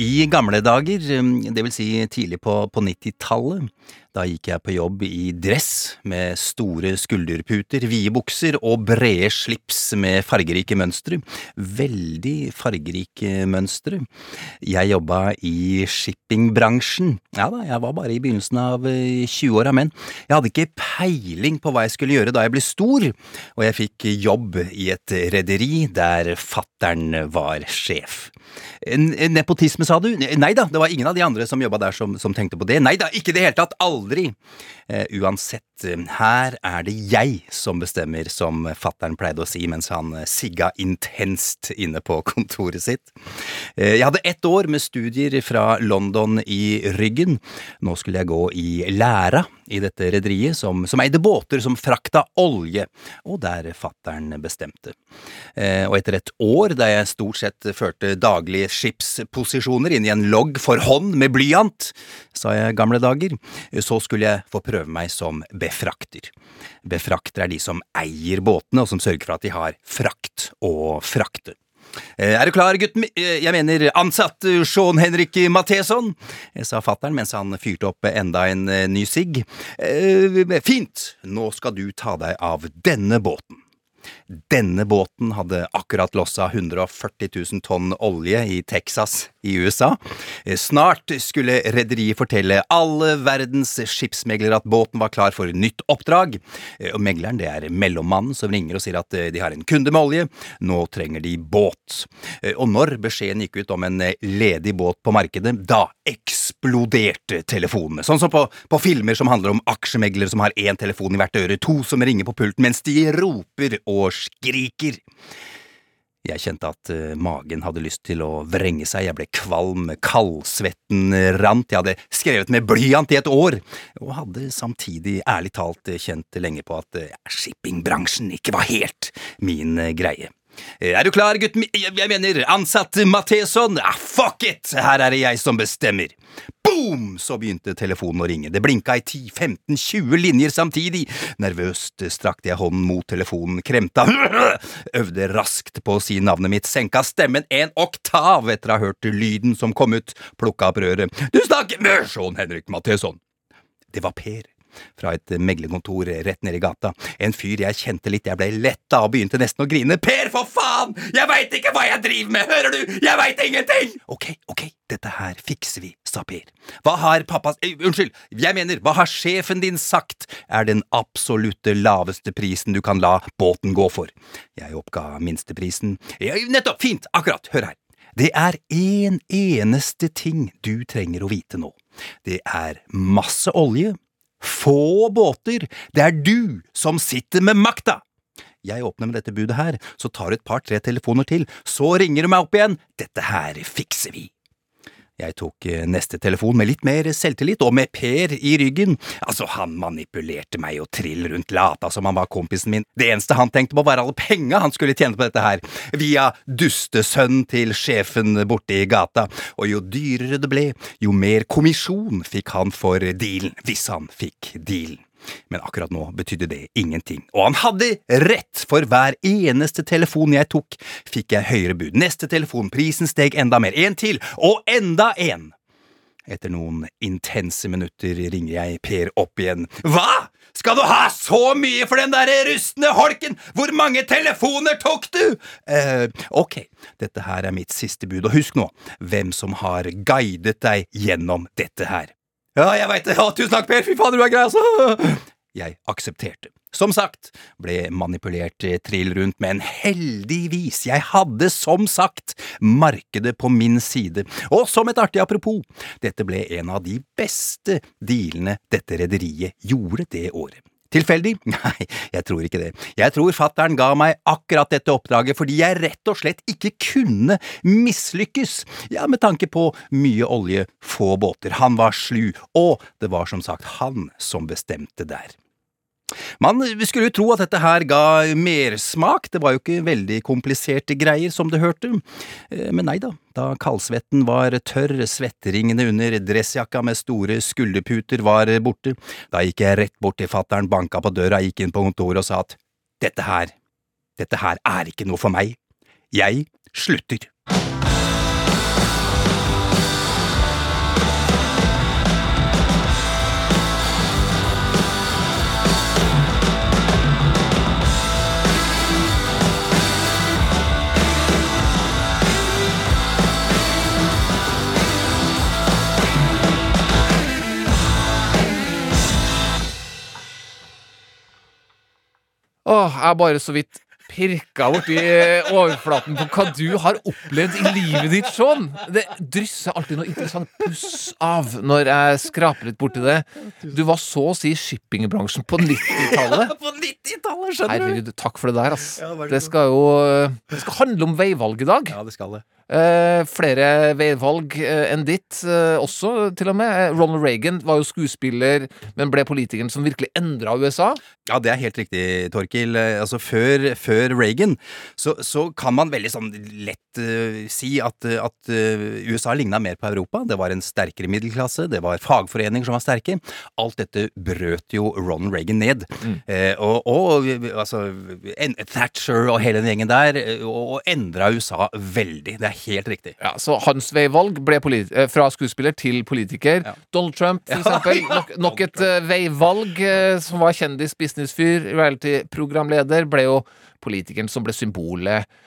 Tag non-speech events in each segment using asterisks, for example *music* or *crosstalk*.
I gamle dager, det vil si tidlig på, på 90-tallet, da gikk jeg på jobb i dress med store skulderputer, vide bukser og brede slips med fargerike mønstre. Veldig fargerike mønstre. Jeg jobba i shippingbransjen. Ja da, jeg var bare i begynnelsen av 20-åra, men jeg hadde ikke peiling på hva jeg skulle gjøre da jeg ble stor, og jeg fikk jobb i et rederi der fattern var sjef. Nepotisme, sa du? Nei da, det var ingen av de andre som jobba der som, som tenkte på det. Nei da, ikke i det hele tatt! Aldri! Uh, uansett, uh, her er det jeg som bestemmer, som fattern pleide å si mens han uh, sigga intenst inne på *laughs* kontoret sitt. jeg hadde ett år med studier fra London i ryggen. Nå skulle jeg gå i læra i dette rederiet, som, som, eide båter som frakta olje, og der fattern bestemte. og etter et år der jeg stort sett førte daglige skipsposisjoner inn i en logg for hånd med blyant, sa jeg gamle dager, så skulle jeg få prøve meg som befrakter. Befrakter er de som eier båtene, og som sørger for at de har frakt å frakte. Er du klar, gutten min? Jeg mener ansatt Sean Henrik Matheson, sa fattern mens han fyrte opp enda en ny sigg. Fint, nå skal du ta deg av denne båten. Denne båten hadde akkurat lossa 140 000 tonn olje i Texas i USA. Snart skulle rederiet fortelle alle verdens skipsmeglere at båten var klar for nytt oppdrag. Og Megleren det er mellommannen som ringer og sier at de har en kunde med olje, nå trenger de båt. Og når beskjeden gikk ut om en ledig båt på markedet, da eksploderte telefonene. Sånn som på, på filmer som handler om aksjemeglere som har én telefon i hvert øre, to som ringer på pulten mens de roper og skriker. Jeg kjente at uh, magen hadde lyst til å vrenge seg, jeg ble kvalm, kaldsvetten rant, jeg hadde skrevet med blyant i et år, og hadde samtidig ærlig talt kjent lenge på at uh, shippingbransjen ikke var helt min greie. Er du klar, gutten min? Jeg mener, ansatt Matheson? Ah, fuck it! Her er det jeg som bestemmer. Boom! Så begynte telefonen å ringe. Det blinka i 10-15-20 linjer samtidig. Nervøst strakte jeg hånden mot telefonen, kremta, *laughs* øvde raskt på å si navnet mitt, senka stemmen en oktav etter å ha hørt lyden som kom ut, plukka opp røret. Du snakker med Sean Henrik Matheson. Det var Per fra et meglerkontor rett nede i gata. En fyr jeg kjente litt, jeg ble letta og begynte nesten å grine. Per, for faen! Jeg veit ikke hva jeg driver med, hører du? Jeg veit ingenting! Ok, ok, dette her fikser vi, sa Per. Hva har pappa uh, Unnskyld, jeg mener, hva har sjefen din sagt er den absolutte laveste prisen du kan la båten gå for? Jeg oppga minsteprisen. Ja, nettopp, fint, akkurat, hør her. Det er én eneste ting du trenger å vite nå. Det er masse olje, få båter, det er du som sitter med makta! Jeg åpner med dette budet her, så tar du et par–tre telefoner til, så ringer du meg opp igjen, dette her fikser vi. Jeg tok eh, neste telefon med litt mer selvtillit, og med Per i ryggen. Altså, han manipulerte meg og trill rundt, lata som han var kompisen min. Det eneste han tenkte på, var alle penga han skulle tjene på dette her, via dustesønnen til sjefen borte i gata, og jo dyrere det ble, jo mer kommisjon fikk han for dealen, hvis han fikk dealen. Men akkurat nå betydde det ingenting, og han hadde rett, for hver eneste telefon jeg tok, fikk jeg høyere bud. Neste telefon, prisen steg enda mer, en til, og enda en. Etter noen intense minutter ringer jeg Per opp igjen. Hva?! Skal du ha så mye for den der rustne holken?! Hvor mange telefoner tok du?! eh, ok, dette her er mitt siste bud, og husk nå hvem som har guidet deg gjennom dette her. Ja, jeg veit det. Ja, tusen takk, Per. Fy fader, du er grei, altså. Jeg aksepterte. Som sagt, ble manipulert trill rundt, men heldigvis, jeg hadde som sagt markedet på min side, og som et artig apropos, dette ble en av de beste dealene dette rederiet gjorde det året. Tilfeldig? *laughs* Nei, jeg tror ikke det. Jeg tror fattern ga meg akkurat dette oppdraget fordi jeg rett og slett ikke kunne mislykkes, ja, med tanke på mye olje, få båter, han var slu, og det var som sagt han som bestemte der. Man skulle jo tro at dette her ga mersmak, det var jo ikke veldig kompliserte greier som det hørte, Eh, men nei da, da kaldsvetten var tørr, svetteringene under dressjakka med store skulderputer var borte, da gikk jeg rett bort til fattern, banka på døra, gikk inn på kontoret og sa at dette her, dette her er ikke noe for meg, jeg slutter. Åh, jeg har bare så vidt pirka borti overflaten på hva du har opplevd i livet ditt, Sean. Det drysser alltid noe interessant puss av når jeg skraper litt borti det. Du var så å si i shippingbransjen på 90-tallet. *laughs* På 90-tallet, skjønner du? Herregud, takk for det der, ass. Ja, vær Det skal jo Det skal handle om veivalg i dag. Ja, det skal det. Eh, flere veivalg eh, enn ditt eh, også, til og med. Ronald Reagan var jo skuespiller, men ble politikeren som virkelig endra USA. Ja, det er helt riktig, Torkil. Altså, før, før Reagan så, så kan man veldig sånn lett si at, at USA ligna mer på Europa. Det var en sterkere middelklasse, det var fagforeninger som var sterke. Alt dette brøt jo Ronald Reagan ned. Eh, og, og altså Thatcher og hele den gjengen der, og, og endra USA veldig. Det er helt riktig. Ja, Så hans veivalg ble eh, fra skuespiller til politiker. Ja. Donald Trump, for eksempel. *laughs* Nok, nok et uh, veivalg. uh, som var kjendis, businessfyr, reality-programleder. Ble jo politikeren som ble symbolet eh,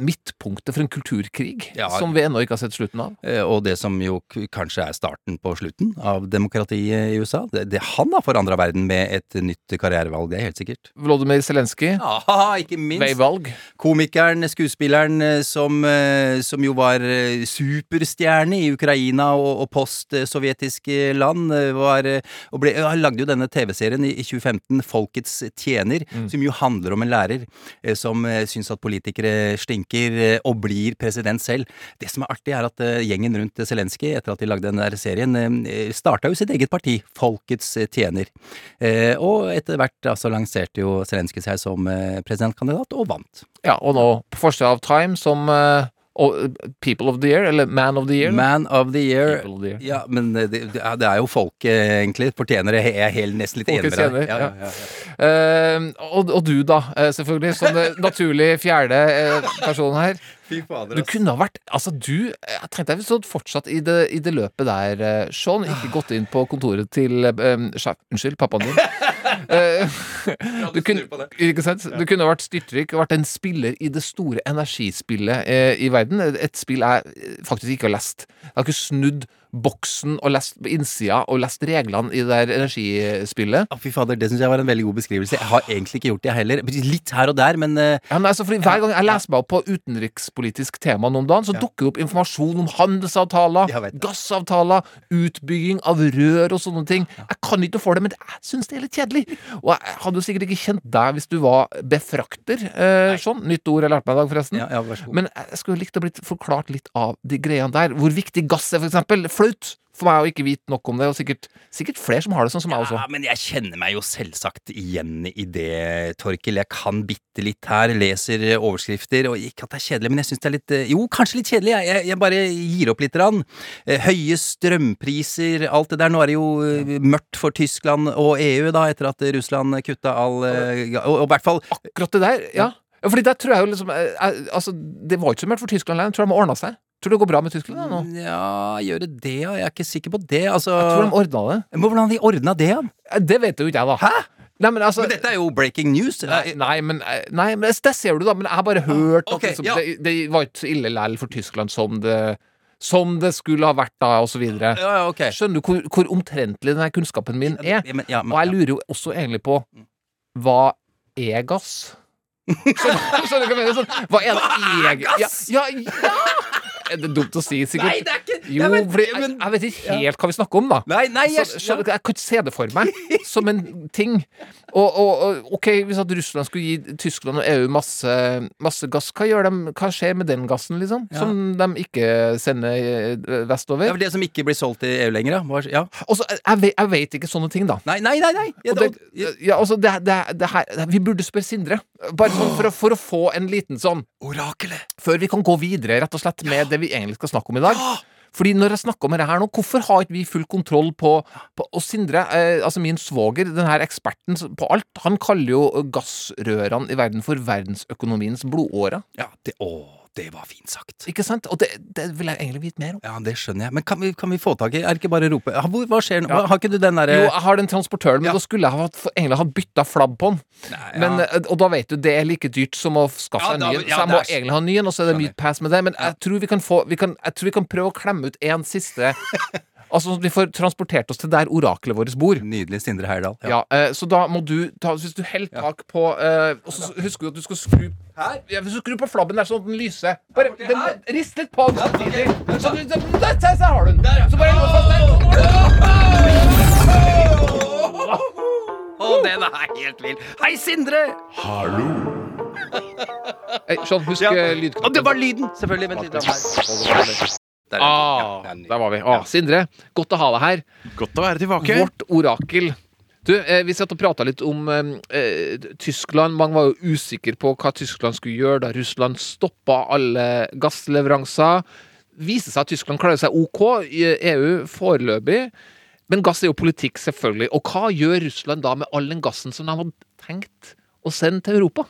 Midtpunktet for en kulturkrig, Ja. som vi ennå ikke har sett slutten av. Eh, Og det som jo kanskje er starten på slutten av demokratiet i USA. Det, det, han har forandra verden med et nytt karrierevalg, det er helt sikkert. Volodymyr Zelenskyj. Ja, ikke minst. Veivalg. Komikeren, skuespilleren eh, som, eh, som jo var superstjerne i Ukraina og, og postsovjetiske land, var, og ble, ja, lagde jo denne TV-serien i, i 2015, Folkets tjener, som jo handler om en lærer som syns at politikere stinker eh, og blir president selv. Det som er artig, er at eh, gjengen rundt Zelenskyj, etter at de lagde den der serien, eh, starta jo sitt eget parti, Folkets tjener. Eh, og etter hvert altså, så lanserte jo Zelenskyj seg som eh, presidentkandidat, og vant. Ja, og nå på forsida av Time som eh, eh, People of the Year, eller Man of the Year. Man of the year. Of the year. Ja, men det, det, er- jo folket, egentlig. Fortjener det. Jeg er helt, nesten litt enig med deg. Ja, ja. Eh, og, og du, da, eh, selvfølgelig, som det naturlig fjerde personen person her. *laughs* Fader, Du kunne ha vært Altså, du Jeg tenkte jeg hadde fortsatt i det, i det løpet der, eh, Sean. Ikke gått inn på kontoret til um, Unnskyld, pappaen din. *laughs* Du, kunne, du kunne vært styrtrik og vært en spiller i det store energispillet eh, i verden. Et spill jeg eh, faktisk ikke har lest. Jeg har ikke snudd boksen og lest innsida og lest reglene i det der energispillet. Å, fy fader, det syns jeg var en veldig god beskrivelse. Jeg har egentlig ikke gjort det heller. Litt her og der, men uh, Ja, men altså, fordi Hver gang jeg leser meg opp på utenrikspolitisk tema nå om dagen, så Ja. dukker det opp informasjon om handelsavtaler, gassavtaler, utbygging av rør og sånne ting. Jeg kan ikke for det, men jeg syns det er litt kjedelig. Og jeg hadde jo sikkert ikke kjent deg hvis du var befrakter. Uh, sånn. Nytt ord jeg lærte meg i dag, forresten. ja, ja, vær så god. Men jeg skulle likt å blitt forklart litt av de greiene der. Hvor viktig gass er, for eksempel. Flaut for meg å ikke vite nok om det, og sikkert, sikkert flere som har det sånn som meg også. Ja, men jeg kjenner meg jo selvsagt igjen i det, Torkil. Jeg kan bitte litt her, leser overskrifter, og ikke at det er kjedelig, men jeg syns det er litt eh, Jo, kanskje litt kjedelig. Jeg, jeg, bare gir opp litt. Rann. Eh, Høye strømpriser, alt det der. Nå er det jo eh, mørkt for Tyskland og EU, da, etter at Russland kutta all Og i hvert fall Akkurat det der, ja. ja fordi der tror jeg jo liksom Altså, det var ikke så mørkt for Tyskland. Jeg tror de har ordna seg. Tror du det går bra med Tyskland da, nå? Ja, gjøre det ja? Jeg er ikke sikker på det. Altså Jeg tror de ordna det. Men Hvordan de ordna det, da? Eh, Det vet jo ikke jeg, da. Hæ? Nei, men altså Men dette er jo breaking news. Nei, nei, men, eh, nei, men det ser du, da. Men jeg har bare hørt at liksom, ja. det, det var ikke så ille likevel for Tyskland som det, som det skulle ha vært da, videre. Ja, ja, okay. Skjønner du hvor, hvor omtrentlig denne kunnskapen min er? Ja, men, ja, men, Og jeg lurer jo også egentlig på hva er gass? *laughs* Skjønner du hva jeg mener? Sånn, hva er det egentlig ja, ja, ja! Er det dumt å si, sikkert. Nei, det er ikke Jo, Ja, men- fordi jeg, men- jeg vet ikke helt hva vi snakker om, da. Nei, nei, jeg så, skjønner, jeg kan ikke se det for meg som en ting. Og, og, og OK, hvis at Russland skulle gi Tyskland og EU masse, masse gass, hva, gjør de, hva skjer med den gassen, liksom? Som de ikke sender eh, vestover? Ja, det som ikke blir solgt i EU lenger, da. Ja. Også, jeg, vet- jeg vet ikke sånne ting, da. Nei, nei, nei! nei. Ja, det, ja, altså det, det, det her, vi burde spørre Sindre. Bare sånn for, å, for å få en liten sånn Orakelet! Før vi kan gå videre rett og slett med det vi egentlig skal snakke om i dag. Fordi når jeg snakker om det her nå, hvorfor har ikke vi full kontroll på, på Og Sindre, eh, altså min svoger, den her eksperten på alt, han kaller jo gassrørene i verden for verdensøkonomiens blodåre. Ja, det, å, det var fint sagt. Ikke sant? Og det, det vil jeg egentlig vite mer om. Ja, det skjønner jeg. Men kan vi, kan vi få tak i Er det ikke bare å rope Hvor, Hva skjer nå? Ja. Har ikke du den derre Jo, jeg har den transportøren, men Ja. da skulle jeg ha, egentlig ha bytta flabb på den. Nei, ja. men, og da vet du, det er like dyrt som å skaffe en ny. ja, så jeg må er- egentlig ha en ny en, og så er det mye pass med det. Men jeg tror vi kan få vi kan, Jeg tror vi kan prøve å klemme ut en siste Altså vi får transportert oss til der oraklet vårt bor. Nydelig Sindre Heyerdahl. Ja, eh, Så da må du ta Hvis du holder tak på eh, Og så husker du at du skal skru Her? ja, Hvis du skrur på flabben der sånn at den lyser Bare den, Rist litt på den samtidig. Så Der der- der har du den! Så bare hold fast der. Å, den er helt vill! Hei, Sindre! Hallo. Skjønn, husk Ja. ja. Og lydknappen. det var lyden! Selvfølgelig. Vent litt. Der. Er. Ah, Ja, er der var vi. Ah, Sindre, godt å ha deg her. Godt å være tilbake. Vårt orakel. Du, eh, Vi satt og prata litt om eh, eh, Tyskland. Mange var jo usikre på hva Tyskland skulle gjøre da Russland stoppa alle gassleveranser. Viste seg at Tyskland klarer seg OK i EU foreløpig. Men gass er jo politikk, selvfølgelig. Og hva gjør Russland da med all den gassen som de hadde tenkt å sende til Europa?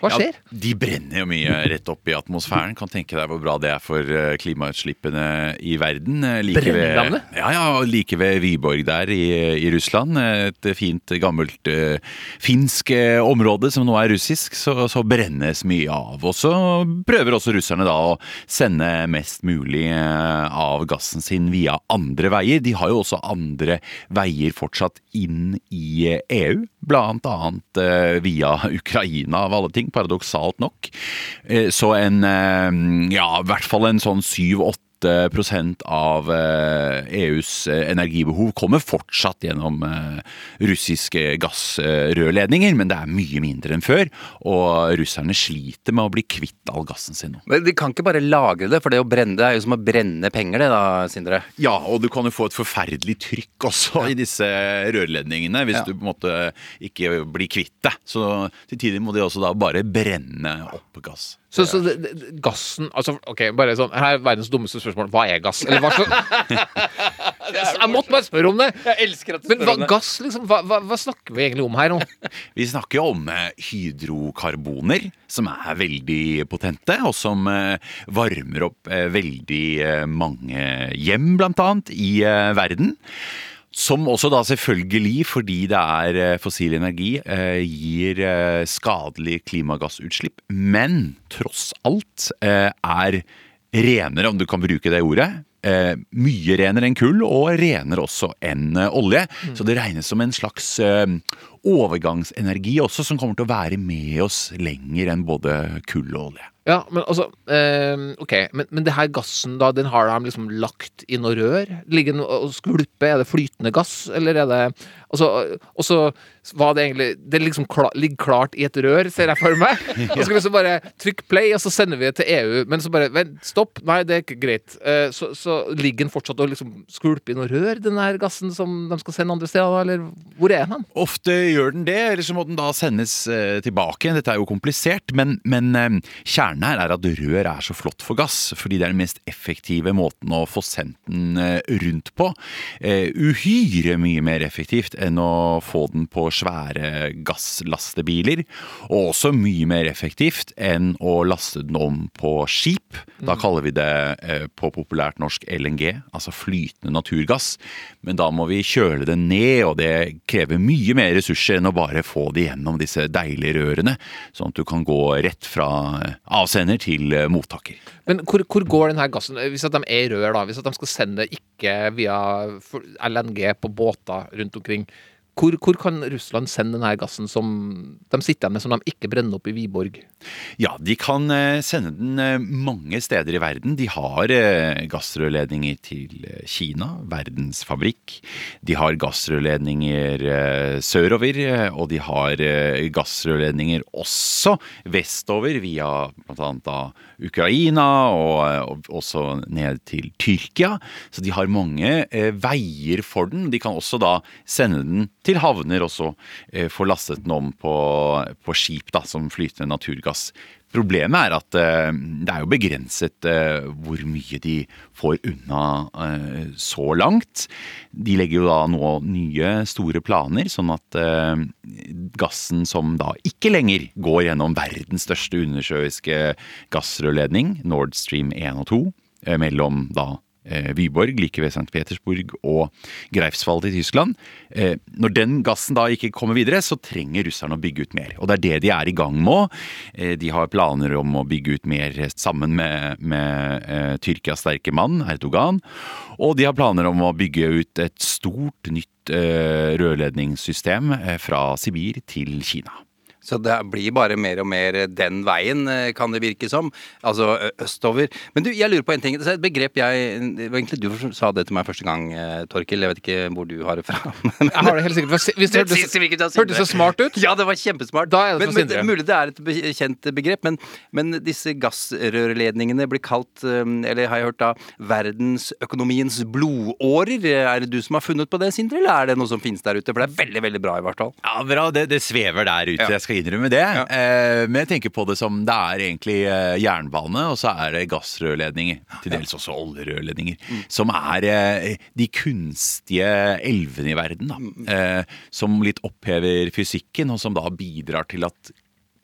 Hva skjer? Ja, de brenner jo mye rett opp i atmosfæren. Kan tenke deg hvor bra det er for eh, klimautslippene i verden. Eh, Like ved, ja, ja, like ved Vyborg der i, i Russland. Et fint, gammelt uh, finsk område som nå er russisk. Så, så brennes mye av. Og så prøver også russerne da å sende mest mulig av gassen sin via andre veier. De har jo også andre veier fortsatt inn i EU. Blant annet via Ukraina, av alle sosiale ting, paradoksalt nok. Eh, så en, eh, ja, i hvert fall en sånn syv-åtte 8 av eh, e EUs eh, energibehov kommer fortsatt gjennom eh, russiske gassrørledninger, men det er mye mindre enn før. Og russerne sliter med å bli kvitt all gassen sin nå. Men de kan ikke bare lagre det, for det å brenne det er jo som å brenne penger, det da, Sindre? Ja, og du kan jo få et forferdelig trykk også i disse rørledningene, hvis ja. du på en måte ikke blir kvitt det. Så til tider må de også da bare brenne opp gass. Så, så det, det, gassen Altså, ok, bare sånn Her er verdens dummeste spørsmål. Hva er gass? Eller hva slags *laughs* Jeg måtte bare spørre om det! Jeg elsker at du Men hva, gass, liksom? Hva, hva, hva snakker vi egentlig om her nå? *laughs* Vi snakker jo om eh, hydrokarboner, som er veldig potente, og som eh, varmer opp eh, veldig eh, mange hjem, blant annet, i eh, verden. Som også da selvfølgelig, fordi det er eh, fossil energi, eh, gir skadelige skadelig klimagassutslipp, men tross alt eh, er renere, om du kan bruke det ordet. Eh, mye renere enn kull, og renere også enn eh, olje. Så det regnes som en slags eh, overgangsenergi også, som kommer til å være med oss lenger enn både kull og olje. Ja, men altså eh, Ok, men, men det her gassen, da, den har de liksom lagt i noe rør? Ligger den og skvulper? Er det flytende gass, eller er det Altså, og så var det egentlig Det liksom klar, ligger klart i et rør, ser jeg for meg. *laughs* Og så skal vi så bare trykke play, og så sender vi det til EU. Men så bare Vent, stopp. Nei, det er ikke greit. Eh, så, så ligger den fortsatt og liksom skvulper i noe rør, den der gassen som de skal sende andre steder, eller hvor er den? Ofte gjør den det, eller så må den da sendes tilbake tilbake. Dette er jo komplisert, men, men eh, kjernen her er at rør er så flott for gass, fordi det er den mest effektive måten å få sendt den eh, rundt på. Eh, uhyre mye mer effektivt enn å få den på svære gasslastebiler, og også mye mer effektivt enn å laste den om på skip. Da kaller vi det eh, på populært norsk LNG, altså flytende naturgass. Men da må vi kjøle det ned, og det krever mye mer ressurser enn å bare få det gjennom disse deilige rørene, sånn at du kan gå rett fra eh, avsender til eh, mottaker. Men hvor, hvor går denne gassen? Hvis at de er i rør, da, hvis at de skal sende ikke via LNG på båter rundt omkring, hvor, hvor kan Russland sende denne gassen som de sitter med, som de ikke brenner opp i Wiborg? Ja, de kan eh, sende den eh, mange steder i verden. De har eh, gassrørledninger til Kina, verdens fabrikk. De har gassrørledninger sørover, og de har gassrørledninger også vestover via bl.a. Ukraina og, også ned til Tyrkia. Så de har mange veier for den. De kan også da sende den til havner også eh, få lastet den om på, på skip da, som flytende naturgass. Problemet er at eh, det er jo begrenset eh, hvor mye de får unna så langt. De legger jo da nå nye store planer, sånn at gassen som da ikke lenger går gjennom verdens største undersjøiske gassrørledning, Nord Stream 1 og 2, eh, mellom da Vyborg, like ved St. Petersburg og Greifswald i Tyskland. Eh, når den gassen da ikke kommer videre, så trenger russerne å bygge ut mer. Og det er det de er i gang med. Eh, de har planer om å bygge ut mer sammen med, med eh, Tyrkias sterke mann, Erdogan. Og de har planer om å bygge ut et stort nytt eh, rørledningssystem eh, fra Sibir til Kina. Så det blir bare mer og mer den veien, eh, kan det virke som. Altså østover. Men du, jeg lurer på en ting. Det er et begrep jeg Det var egentlig du som sa det til meg første gang, eh, Torkil. Jeg vet ikke hvor du har det fra. *laughs* Men- Jeg har det helt sikkert. Hvis det hørtes, hørtes så smart ut Ja, det var kjempesmart. Da er det men, men, mulig det er et kjent begrep, men, men disse gassrørledningene blir kalt, eller har jeg hørt da, verdensøkonomiens blodårer. Er det du som har funnet på det, Sindre, eller er det noe som finnes der ute? For det er veldig, veldig bra, i hvert fall. Ja, bra. Det, det svever der ute, Ja. jeg skal innrømme det. Eh, men jeg tenker på det som det er egentlig eh, jernbane, og så er det gassrørledninger. Til dels også oljerørledninger. Som er eh, de kunstige elvene i verden, da. Eh, som litt opphever fysikken, og som da bidrar til at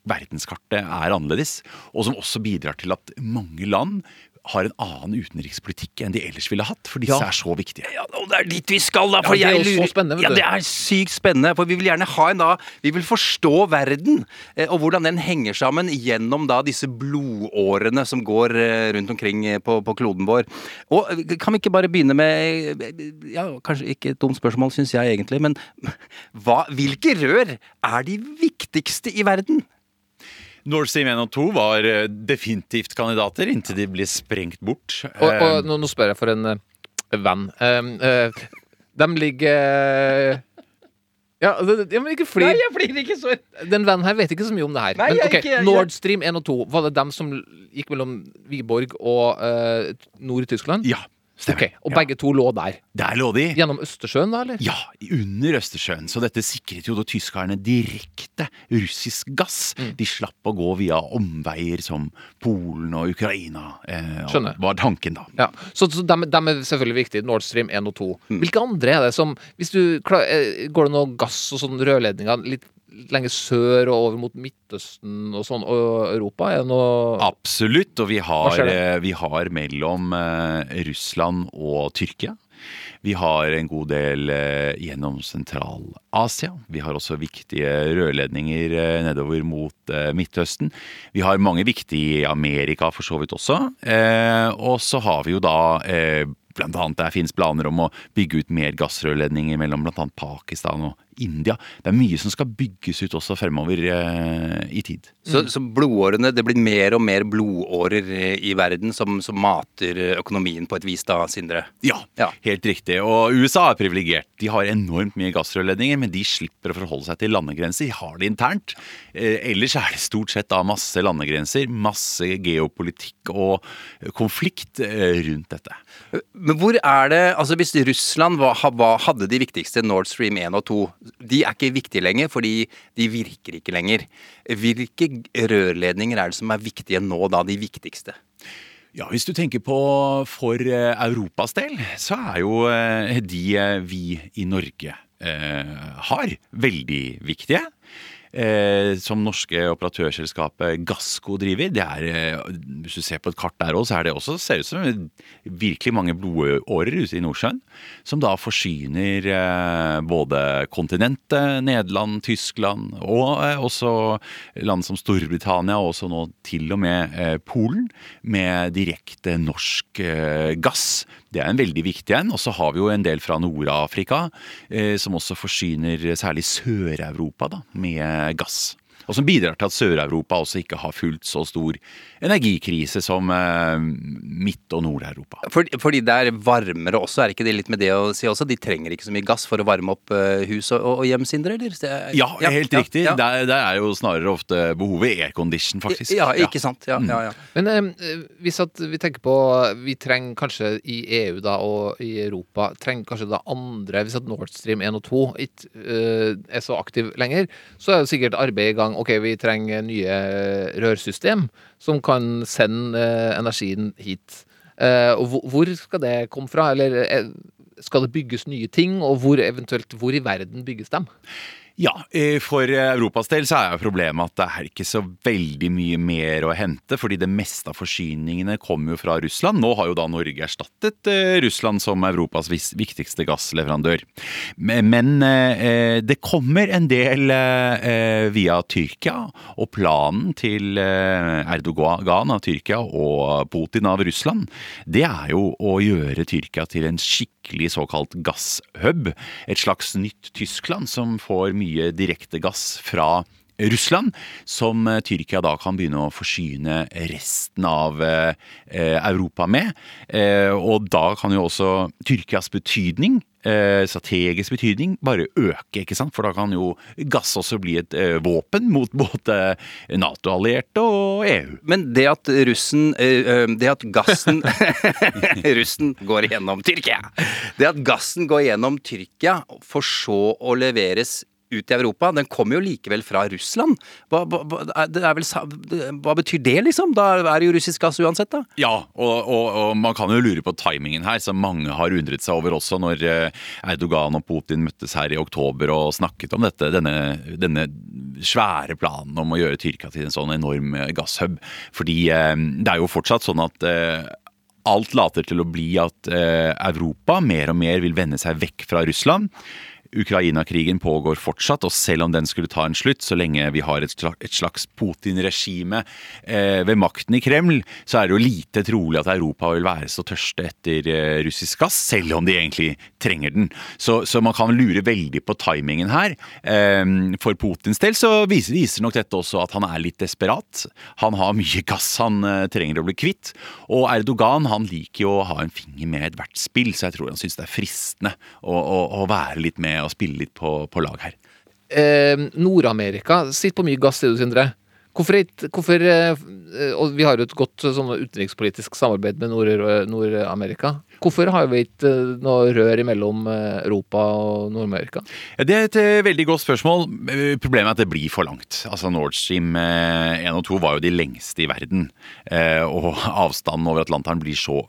verdenskartet er annerledes. Og som også bidrar til at mange land har en annen utenrikspolitikk enn de ellers ville hatt, for disse Ja. er så viktige. Ja, og det er dit vi skal, da! For Ja, det er jeg jo så spennende, vet Ja, det er sykt spennende. For vi vil gjerne ha en da Vi vil forstå verden, eh, og hvordan den henger sammen gjennom da disse blodårene som går eh, rundt omkring eh, på, på kloden vår. Og kan vi ikke bare begynne med Ja, kanskje ikke et dumt spørsmål, syns jeg egentlig, men *laughs* hva, hvilke rør er de viktigste i verden? Nord Stream 1 og 2 var eh, definitivt kandidater inntil de ble sprengt bort. Og, og Eh, nå, nå spør jeg for en eh, venn. Um, eh, de ligger ja, ja, men ikke flir. jeg blir ikke så Den vennen her vet ikke så mye om det her. Nei, men ok, ikke- jeg- Nord Stream 1 og 2, var det dem som gikk mellom Wiborg og uh, nord i Tyskland? Ja, stemmer. Ok, Og begge to lå der. Der lå de. Gjennom Østersjøen, da, eller? Ja, under Østersjøen. Så dette sikret jo da tyskerne direkte russisk gass. Mm. De slapp å gå via omveier som Polen og Ukraina. Eh, Skjønner. Var tanken, da. Ja, Så, så dem, dem er selvfølgelig viktige. Nord Stream 1 og 2. Mm. Hvilke andre er det som hvis du eh, Går det noe gass og sånn rørledninger litt lenger sør og over mot Midtøsten og sånn, og Europa? Er noe Absolutt. Og vi har, eh, vi har mellom eh, Russland og Tyrkia. Vi har en god del eh, gjennom Sentral-Asia. Vi har også viktige rørledninger nedover mot Midtøsten. Vi har mange viktige i Amerika for så vidt også. Eh, og så har vi jo da Blant annet det finnes planer om å bygge ut mer gassrørledninger mellom annet Pakistan og India. Det er mye som skal bygges ut også fremover eh, i tid. Så, så blodårene, det blir mer og mer blodårer eh, i verden som, som mater eh, økonomien på et vis da, Sindre? Ja, Ja. helt riktig. Og USA er privilegert. De har enormt mye gassrørledninger, men de slipper å forholde seg til landegrenser. De har det internt. Eh, ellers er det stort sett da masse landegrenser, masse geopolitikk og konflikt eh, rundt dette. Men hvor er det Altså Hvis Russland hadde de viktigste Nord Stream 1 og 2 De er ikke viktige lenger, fordi de virker ikke lenger. Hvilke rørledninger er det som er viktige nå, da? De viktigste? Ja, Hvis du tenker på for eh, Europas del, så er jo eh, de eh, vi i Norge har, veldig viktige. Eh, som norske operatørselskapet Gassco driver. Det er, eh, hvis du ser på et kart der også, så er det også, ser ut som virkelig mange blodårer ute i Nordsjøen. Som da forsyner eh, både kontinentet, Nederland, Tyskland og eh, også land som Storbritannia og også nå til og med eh, Polen med direkte norsk eh, gass Det er en veldig viktig en. Og så har vi jo en del fra Nord-Afrika, eh, som også forsyner særlig Sør-Europa med gass. Og som bidrar til at Sør-Europa også ikke har fullt så stor energikrise som eh, Midt- og Nord-Europa. Fordi, fordi det er varmere også, er ikke det litt med det å si også? De trenger ikke så mye gass for å varme opp eh, hus og, og hjem, Sindre, eller? Det er- Ja, helt riktig. Ja, Der, der er jo snarere ofte behovet aircondition, faktisk. ja, ikke sant. Ja, ja, ja. Men eh, hvis at vi tenker på Vi trenger kanskje i EU da, og i Europa trenger kanskje da andre Hvis at Nord Stream 1 og 2 ikke uh, er så aktiv lenger, så er jo sikkert arbeidet i gang. Ok, vi trenger nye rørsystem som kan sende eh, energien hit. Eh, og hvor, skal det komme fra? Eller eh, skal det bygges nye ting, og hvor eventuelt hvor i verden bygges dem? Ja, eh, for Europas del så er jo problemet at det er ikke så veldig mye mer å hente, fordi det meste av forsyningene kommer jo fra Russland. Nå har jo da Norge erstattet eh, Russland som Europas viktigste gassleverandør. Men eh, det kommer en del via Tyrkia, og planen til Erdogan av Tyrkia og Putin av Russland, det er jo å gjøre Tyrkia til en skikkelig såkalt gasshub. Et slags nytt Tyskland som får mye direkte gass fra Russland, som eh, Tyrkia da kan begynne å forsyne resten av eh, eh, Europa med. Og da kan jo også Tyrkias betydning, strategisk betydning, bare øke, ikke sant? For da kan jo gass også bli et våpen mot *laughs* både Nato-allierte og EU. Men det at russen Det at gassen *laughs* Russen går gjennom Tyrkia. Det at gassen går gjennom Tyrkia for så å leveres ut i Europa, den kommer jo likevel fra Russland. Hva, vel, hva betyr det, liksom? Da er det jo russisk gass uansett, da. Ja, og, og, og man kan jo lure på timingen her, som mange har undret seg over også når eh, Erdogan og Putin møttes her i oktober og snakket om dette, denne, denne svære planen om å gjøre Tyrkia til en sånn enorm eh, gasshub. Fordi eh, det er jo fortsatt sånn at alt later til å bli at Europa mer og mer vil vende seg vekk fra Russland. Ukraina-krigen pågår fortsatt, og selv om den skulle ta en slutt, så lenge vi har et slags, Putin-regime eh, ved makten i Kreml, så er det jo lite trolig at Europa vil være så tørste etter eh, russisk gass, selv om de egentlig trenger den. Så, så man kan lure veldig på timingen her. Eh, for Putins del så viser, viser nok dette også at han er litt desperat. Han har mye gass han trenger å bli kvitt. Og Erdogan han liker jo å ha en finger med i ethvert spill, så jeg tror han syns det er fristende å, å, å være litt med og spille litt på, på lag her. eh, Nord-Amerika sitter på mye gass, sier du, Sindre. Hvorfor, hvorfor eh, Og vi har jo et godt eh, sånn utenrikspolitisk samarbeid med Nord- Nord-Amerika. Hvorfor har vi ikke eh, noe rør mellom Europa og Nord-Amerika? Ja, Det er et veldig godt spørsmål. Problemet er at det blir for langt. Altså Nord Stream eh, 1 og 2 var jo de lengste i verden. Og *laughs* avstanden over Atlanteren blir så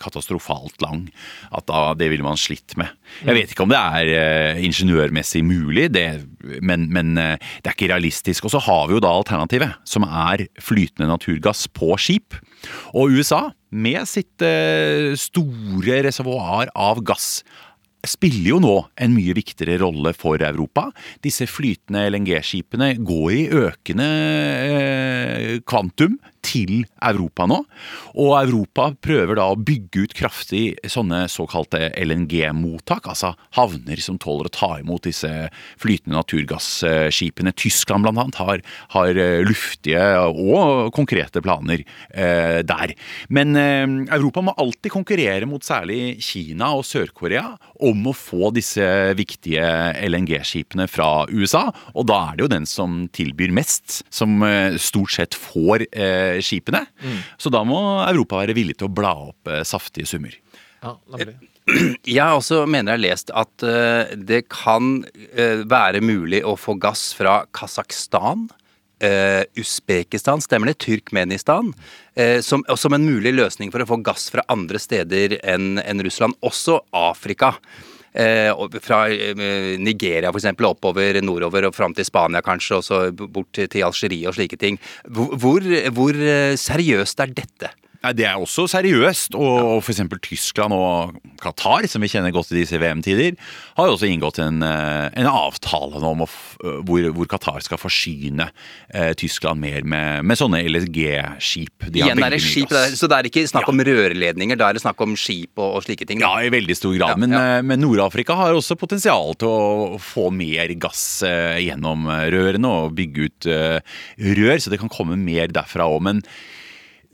katastrofalt lang at da, det ville man slitt med. Jeg vet ikke om det er eh, ingeniørmessig mulig, det, men, men eh, det er ikke realistisk. Og så har vi jo da alternativet, som er flytende naturgass på skip. Og USA, med sitt eh, store reservoar av gass, spiller jo nå en mye viktigere rolle for Europa. Disse flytende LNG-skipene går i økende eh, kvantum til Europa nå. Og Europa prøver da å bygge ut kraftig sånne såkalte LNG-mottak, altså havner som tåler å ta imot disse flytende naturgasskipene. Tyskland annet har, har eh, luftige og konkrete planer eh, der. Men eh, Europa må alltid konkurrere mot særlig Kina og Sør-Korea om å få disse viktige LNG-skipene fra USA, og da er det jo den som tilbyr mest, som eh, stort sett får eh, skipene. Så da må Europa være villig til å bla opp eh, saftige summer. Ja, nemlig. *clears throat* Jeg også mener jeg har lest at eh, det kan eh, være mulig å få gass fra Kasakhstan. eh, Usbekistan, stemmer det? Turkmenistan. eh, som, som en mulig løsning for å få gass fra andre steder enn enn Russland. Også Afrika. Eh, fra eh, Nigeria eksempel, oppover nordover og fram til Spania kanskje, og så bort til, Algerie og slike ting. Hvor, hvor eh, seriøst er dette? Nei, Det er også seriøst. Og f.eks. Tyskland og Qatar, som vi kjenner godt i disse VM-tider, har jo også inngått en, eh, en avtale om å eh, hvor, hvor Qatar skal forsyne eh, Tyskland mer med, med sånne LSG-skip. Igjen er det skip, det er- så det er ikke snakk om rørledninger, da er det snakk om skip og, og slike ting. Ja, i veldig stor grad. Ja, men, ja. eh, men Nord-Afrika har også potensial til å få mer gass eh, gjennom rørene og bygge ut eh, rør, så det kan komme mer derfra òg. Men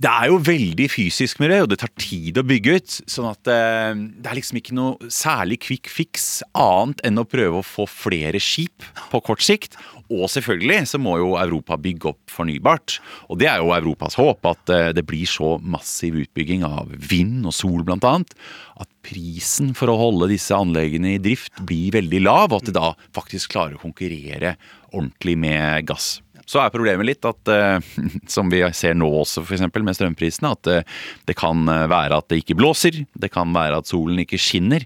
det er jo veldig fysisk det, og det tar tid å bygge ut. Sånn at eh, det er liksom ikke noe særlig quick fix annet enn å prøve å få flere skip på kort sikt. Og selvfølgelig så må jo Europa bygge opp fornybart. Og det er jo Europas håp, at eh, det blir så massiv utbygging av vind og sol annet, at prisen for å holde disse anleggene i drift blir veldig lav, og at det da faktisk klarer å konkurrere ordentlig med gass. Så er problemet litt at, eh, *laughs* som vi ser nå også f.eks. med strømprisene, at eh, det kan eh, være at det ikke blåser, det kan være at solen ikke skinner.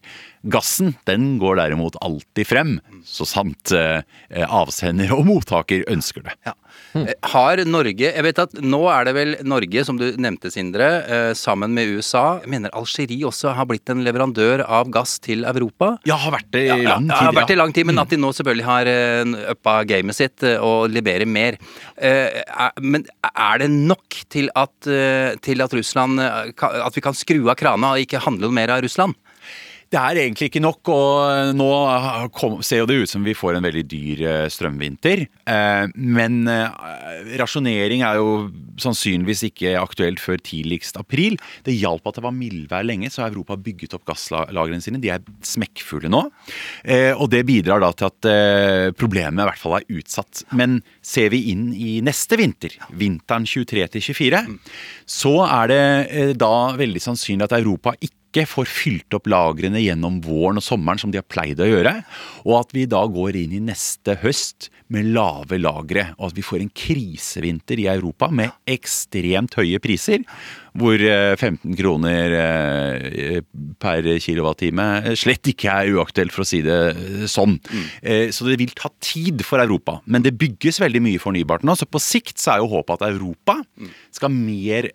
Gassen den går derimot alltid frem, så sant avsender og mottaker ønsker det. Ja. Eh, Har Norge Jeg vet at nå er det vel Norge, som du nevnte, Sindre, eh, sammen med USA. Jeg mener Algerie også har blitt en leverandør av gass til Europa. Ja, har vært det i lang Ja, tid. har vært i lang tid, Mm. men at de nå selvfølgelig har eh, uppa gamet sitt og leverer mer. Men er det nok til at, til at Russland At vi kan skru av krana og ikke handle mer av Russland? Det er egentlig ikke nok, og nå ser jo det ut som vi får en veldig dyr eh, strømvinter. Eh, Men eh, rasjonering er jo sannsynligvis ikke aktuelt før tidligst april. Det hjalp at det var mildvær lenge, så har Europa bygget opp gasslagrene sine. De er smekkfulle nå. Og det bidrar da til at problemet i hvert fall er utsatt. Men ser vi inn i neste vinter, vinteren 23-24, så er det da veldig sannsynlig at Europa ikke ikke får fylt opp lagrene gjennom våren og sommeren som de har pleid å gjøre, og at vi da går inn i neste høst med lave lagre, og at vi får en krisevinter i Europa med ekstremt høye priser, hvor eh, 15 kroner eh, per kilowattime slett ikke er uaktuelt, for å si det eh, sånn. Mm. Så det vil ta tid for Europa, men det bygges veldig mye fornybart nå, så på sikt så er jo håpet at Europa skal mer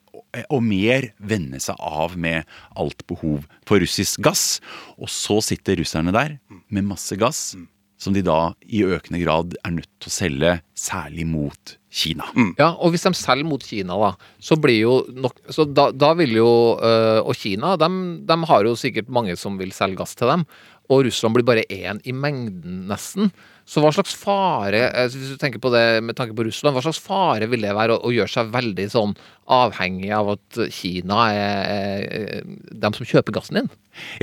og mer vende seg av med alt behov for russisk gass. Og så sitter russerne der med masse gass, som de da i økende grad er nødt til å selge, særlig mot Kina. Ja, og hvis de selger mot Kina, da, så blir jo nok Så da, da vil jo øh, Og Kina, de, har jo sikkert mange som vil selge gass til dem. Og Russland blir bare én i mengden, nesten. Så hva slags fare, eh, hvis du tenker på det med tanke på Russland, hva slags fare vil det være å, å gjøre seg veldig sånn avhengig av at Kina er, er dem som kjøper gassen din?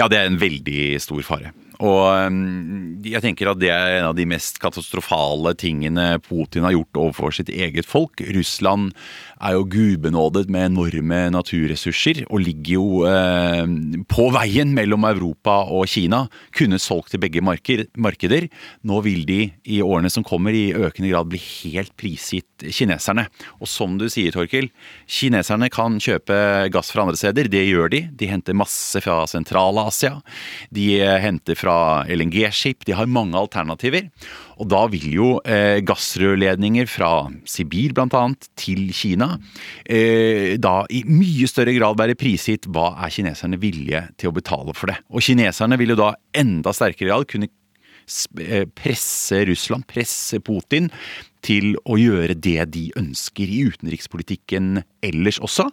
Ja, det er en veldig stor fare. Og jeg tenker at det er en av de mest katastrofale tingene Putin har gjort overfor sitt eget folk. Russland er jo gudbenådet med enorme naturressurser og ligger jo eh, på veien mellom Europa og Kina. Kunne solgt til begge markeder. Nå vil de i årene som kommer i økende grad bli helt prisgitt kineserne. Og som du sier, Torkil, kineserne kan kjøpe gass fra andre steder. Det gjør de. De henter masse fra Sentral-Asia. De eh, henter fra LNG-skip. De har mange alternativer. Og da vil jo eh, gassrørledninger fra Sibir bl.a. til Kina eh, da i mye større grad være prisgitt hva er kineserne villige til å betale for det. Og kineserne vil jo da enda sterkere grad kunne eh, presse Russland, presse Putin, til å gjøre det de ønsker i utenrikspolitikken ellers også.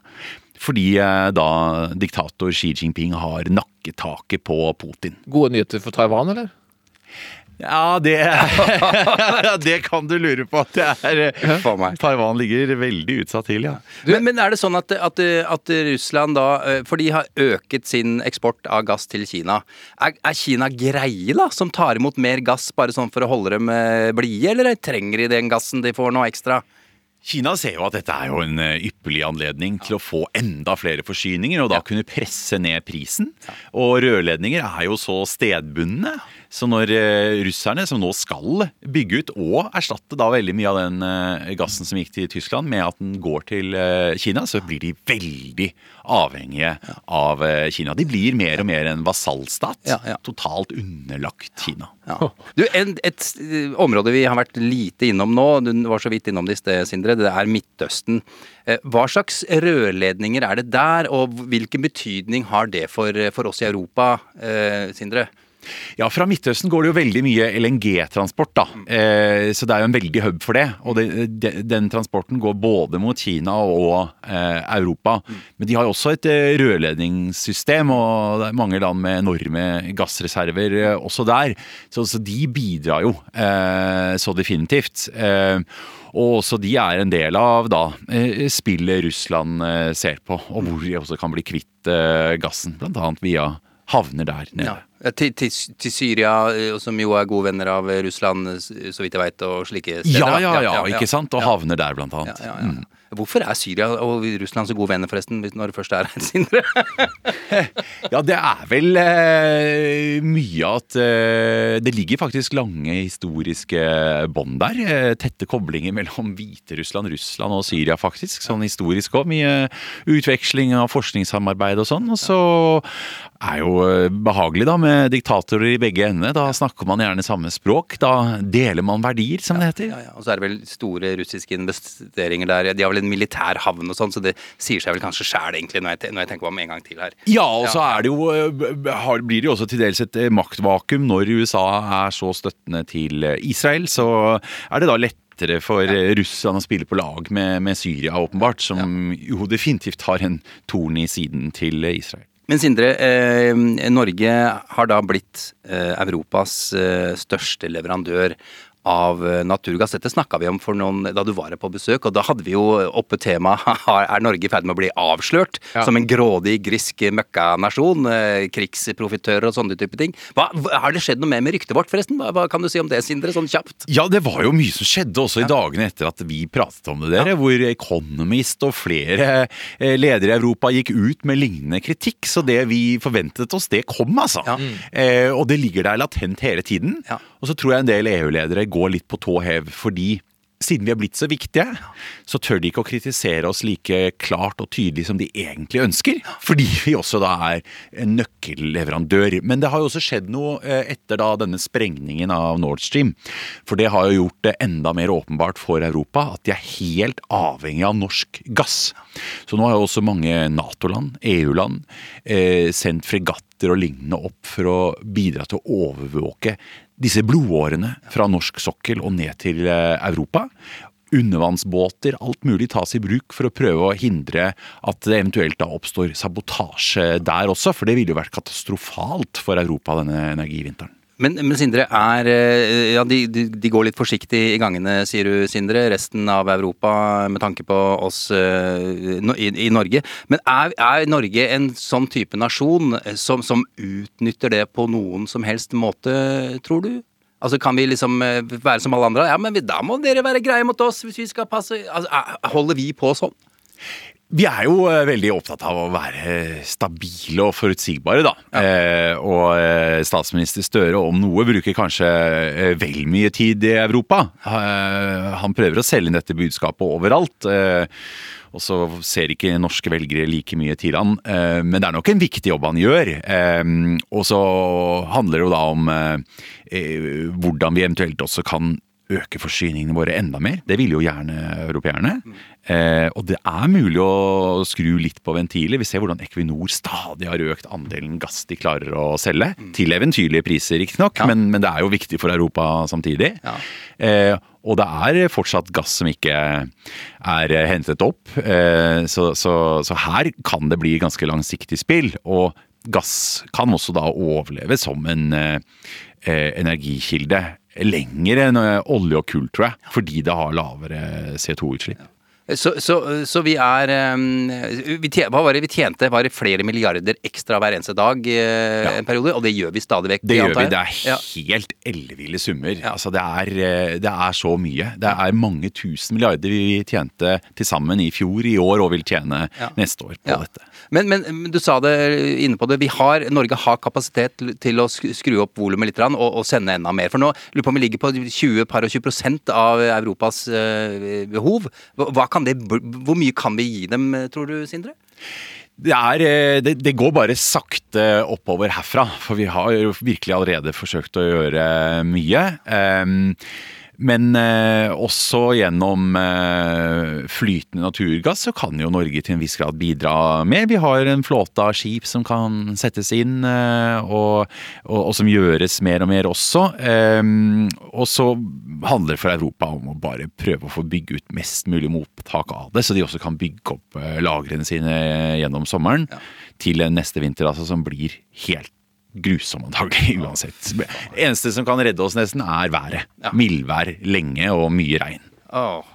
Fordi eh, da diktator Xi Jinping har nakketaket på Putin. Gode nyheter for Taiwan, eller? Ja, det, *laughs* det kan du lure på. Det er, meg. Taiwan ligger veldig utsatt til, ja. Men, men er det sånn at, at, at Russland da eh, For de har øket sin eksport av gass til Kina. Er, er Kina greie, da, som tar imot mer gass bare sånn for å holde dem eh, blide, eller trenger de den gassen de får nå ekstra? Kina ser jo at dette er jo en eh, ypperlig anledning til å få enda flere forsyninger, og da kunne presse ned prisen. Og rørledninger er jo så stedbundne, Så når eh, russerne, som nå skal bygge ut og erstatte da veldig mye av den eh, gassen som gikk til Tyskland, med at den går til eh, Kina, så blir de veldig avhengige av Kina. De blir mer og mer en vasallstat. Ja, ja. Totalt underlagt Kina. Ja. Du, en, et område vi har vært lite innom nå, du var så vidt innom det i sted, Sindre, det er Midtøsten. Hva slags rørledninger er det der, og hvilken betydning har det for, for oss i Europa, Sindre? Ja, fra Midtøsten går det jo veldig mye LNG-transport, da. Eh, så det er jo en veldig hub for det. Og det, de, den transporten går både mot Kina og eh, Europa. Men de har jo også et eh, rørledningssystem, og det er mange land med enorme gassreserver eh, også der. Så, så de bidrar jo eh, så definitivt. Eh, og også de er en del av da spillet Russland ser på, og hvor de også kan bli kvitt gassen. Annet via havner der nede. Ja. Til, til, til Syria, eh, som jo er gode venner av Russland, så vidt jeg veit, og slike steder. Ja, ja, ja, ja, ikke sant? Og Ja. havner der, blant Ja, annet. ja, ja. Hvorfor er Syria og Russland så gode venner, forresten, når det først er her, *laughs* Sindre? *laughs* Ja, det er vel eh, mye at eh, det ligger faktisk lange historiske bånd der. Eh, tette koblinger mellom Hviterussland, Russland og Syria, faktisk. Sånn historisk òg. Mye utveksling av forskningssamarbeid og sånn. Og så er jo eh, behagelig da med diktatorer i begge endene. Da snakker man gjerne samme språk. Da deler man verdier, som det heter. Ja, ja. Og så er det vel store russiske investeringer der. De har vel en militær havn og sånn, så det sier seg vel kanskje sjæl, egentlig, når jeg, når jeg tenker meg om en gang til her. Ja, og så er det jo, eh, har- blir det jo også til dels et eh, maktvakuum når USA er så støttende til eh, Israel. Så er det da lettere for ja. Russland å spille på lag med, med Syria, åpenbart. Som jo definitivt har en torn i siden til Israel. Men Sindre, eh, Norge har da blitt eh, Europas eh, største leverandør av eh, naturgass. Dette snakka vi om for noen, da du var her på besøk, og da hadde vi jo oppe temaet *laughs* Er Norge i ferd med å bli avslørt Ja. som en grådig, grisk møkkanasjon? Eh, krigsprofitører og sånne type ting. Hva, har det skjedd noe mer med ryktet vårt, forresten? Hva, hva kan du si om det, Sindre, sånn kjapt? Ja, det var jo mye som skjedde også i dagene etter at vi pratet om det, dere. Hvor Economist og flere eh, ledere i Europa gikk ut med lignende kritikk. Så det vi forventet oss, det kom, altså. Ja. Eh, og det ligger der latent hele tiden. Ja. Og så tror jeg en del EU-ledere går litt på tå hev fordi siden vi er blitt så viktige, så tør de ikke å kritisere oss like klart og tydelig som de egentlig ønsker. Fordi vi også da er nøkkelleverandør. Men det har jo også skjedd noe eh, etter da denne sprengningen av Nord Stream. For det har jo gjort det enda mer åpenbart for Europa at de er helt avhengig av norsk gass. Så nå har jo også mange Nato-land, EU-land, eh, sendt fregatter og lignende opp for å bidra til å overvåke disse blodårene fra norsk sokkel og ned til eh, Europa. Undervannsbåter, alt mulig tas i bruk for å prøve å hindre at det eventuelt da oppstår sabotasje der også, for det ville jo vært katastrofalt for Europa denne energivinteren. Men, men Sindre, er eh, Ja, de, de, går litt forsiktig i gangene, sier du, Sindre. Resten av Europa med tanke på oss eh, i, i Norge. Men er, er Norge en sånn type nasjon eh, som, som utnytter det på noen som helst måte, tror du? Altså Kan vi liksom være som alle andre? Ja, men da må dere være greie mot oss hvis vi skal passe altså, er- Holder vi på sånn? Vi er jo eh, veldig opptatt av å være stabile og forutsigbare, da. Eh, og eh, statsminister Støre om noe bruker kanskje eh, vel mye tid i Europa. Eh, han prøver å selge inn dette budskapet overalt. Eh, og så ser ikke norske velgere like mye til han. Men det er nok en viktig jobb han gjør. Og så handler det jo da om hvordan vi eventuelt også kan øke forsyningene våre enda mer. Det vil jo gjerne europeerne. Eh, og det er mulig å skru litt på ventiler. Vi ser hvordan Equinor stadig har økt andelen gass de klarer å selge. Til eventyrlige priser, riktignok, Ja. men, men det er jo viktig for Europa samtidig. Ja. Eh, og det er fortsatt gass som ikke er hentet opp. Eh, så, så, så her kan det bli ganske langsiktig spill. Og gass kan også da overleve som en eh, eh, energikilde lenger enn eh, olje og kull, tror jeg. Fordi det har lavere CO2-utslipp. Så, så, så vi er vi tjente, Hva var det vi tjente? Var det flere milliarder ekstra hver eneste dag eh, en periode? Og det gjør vi stadig vekk? Det gjør vi. Det er Ja. helt elleville summer. Altså, det, er, eh, det er så mye. Det er mange tusen milliarder vi tjente til sammen i fjor, i år og vil tjene Ja. neste år på Ja. dette. Men, men, du sa det inne på det. Vi har, Norge har kapasitet til- å skru opp volumet litt og, og sende enda mer. For nå lurer på om vi ligger på 20 par og 20 prosent av Europas eh, behov. Det, hvor mye kan vi gi dem, eh, tror du, Sindre? Det, er, eh, det, det går bare sakte oppover herfra, for vi har virkelig allerede forsøkt å gjøre mye. Ehm, Men eh, også gjennom eh, flytende naturgass så kan jo Norge til en viss grad bidra mer. Vi har en flåte av skip som kan settes inn, eh, og, og, og som gjøres mer og mer også. Ehm, og så handler det for Europa om å bare prøve å få bygge ut mest mulig mottak av det, så de også kan bygge opp eh, lagrene sine gjennom sommeren til neste vinter, altså, som blir helt grusom antagelig uansett. Eneste som kan redde oss nesten, er været. Mildvær lenge og mye regn. Åh,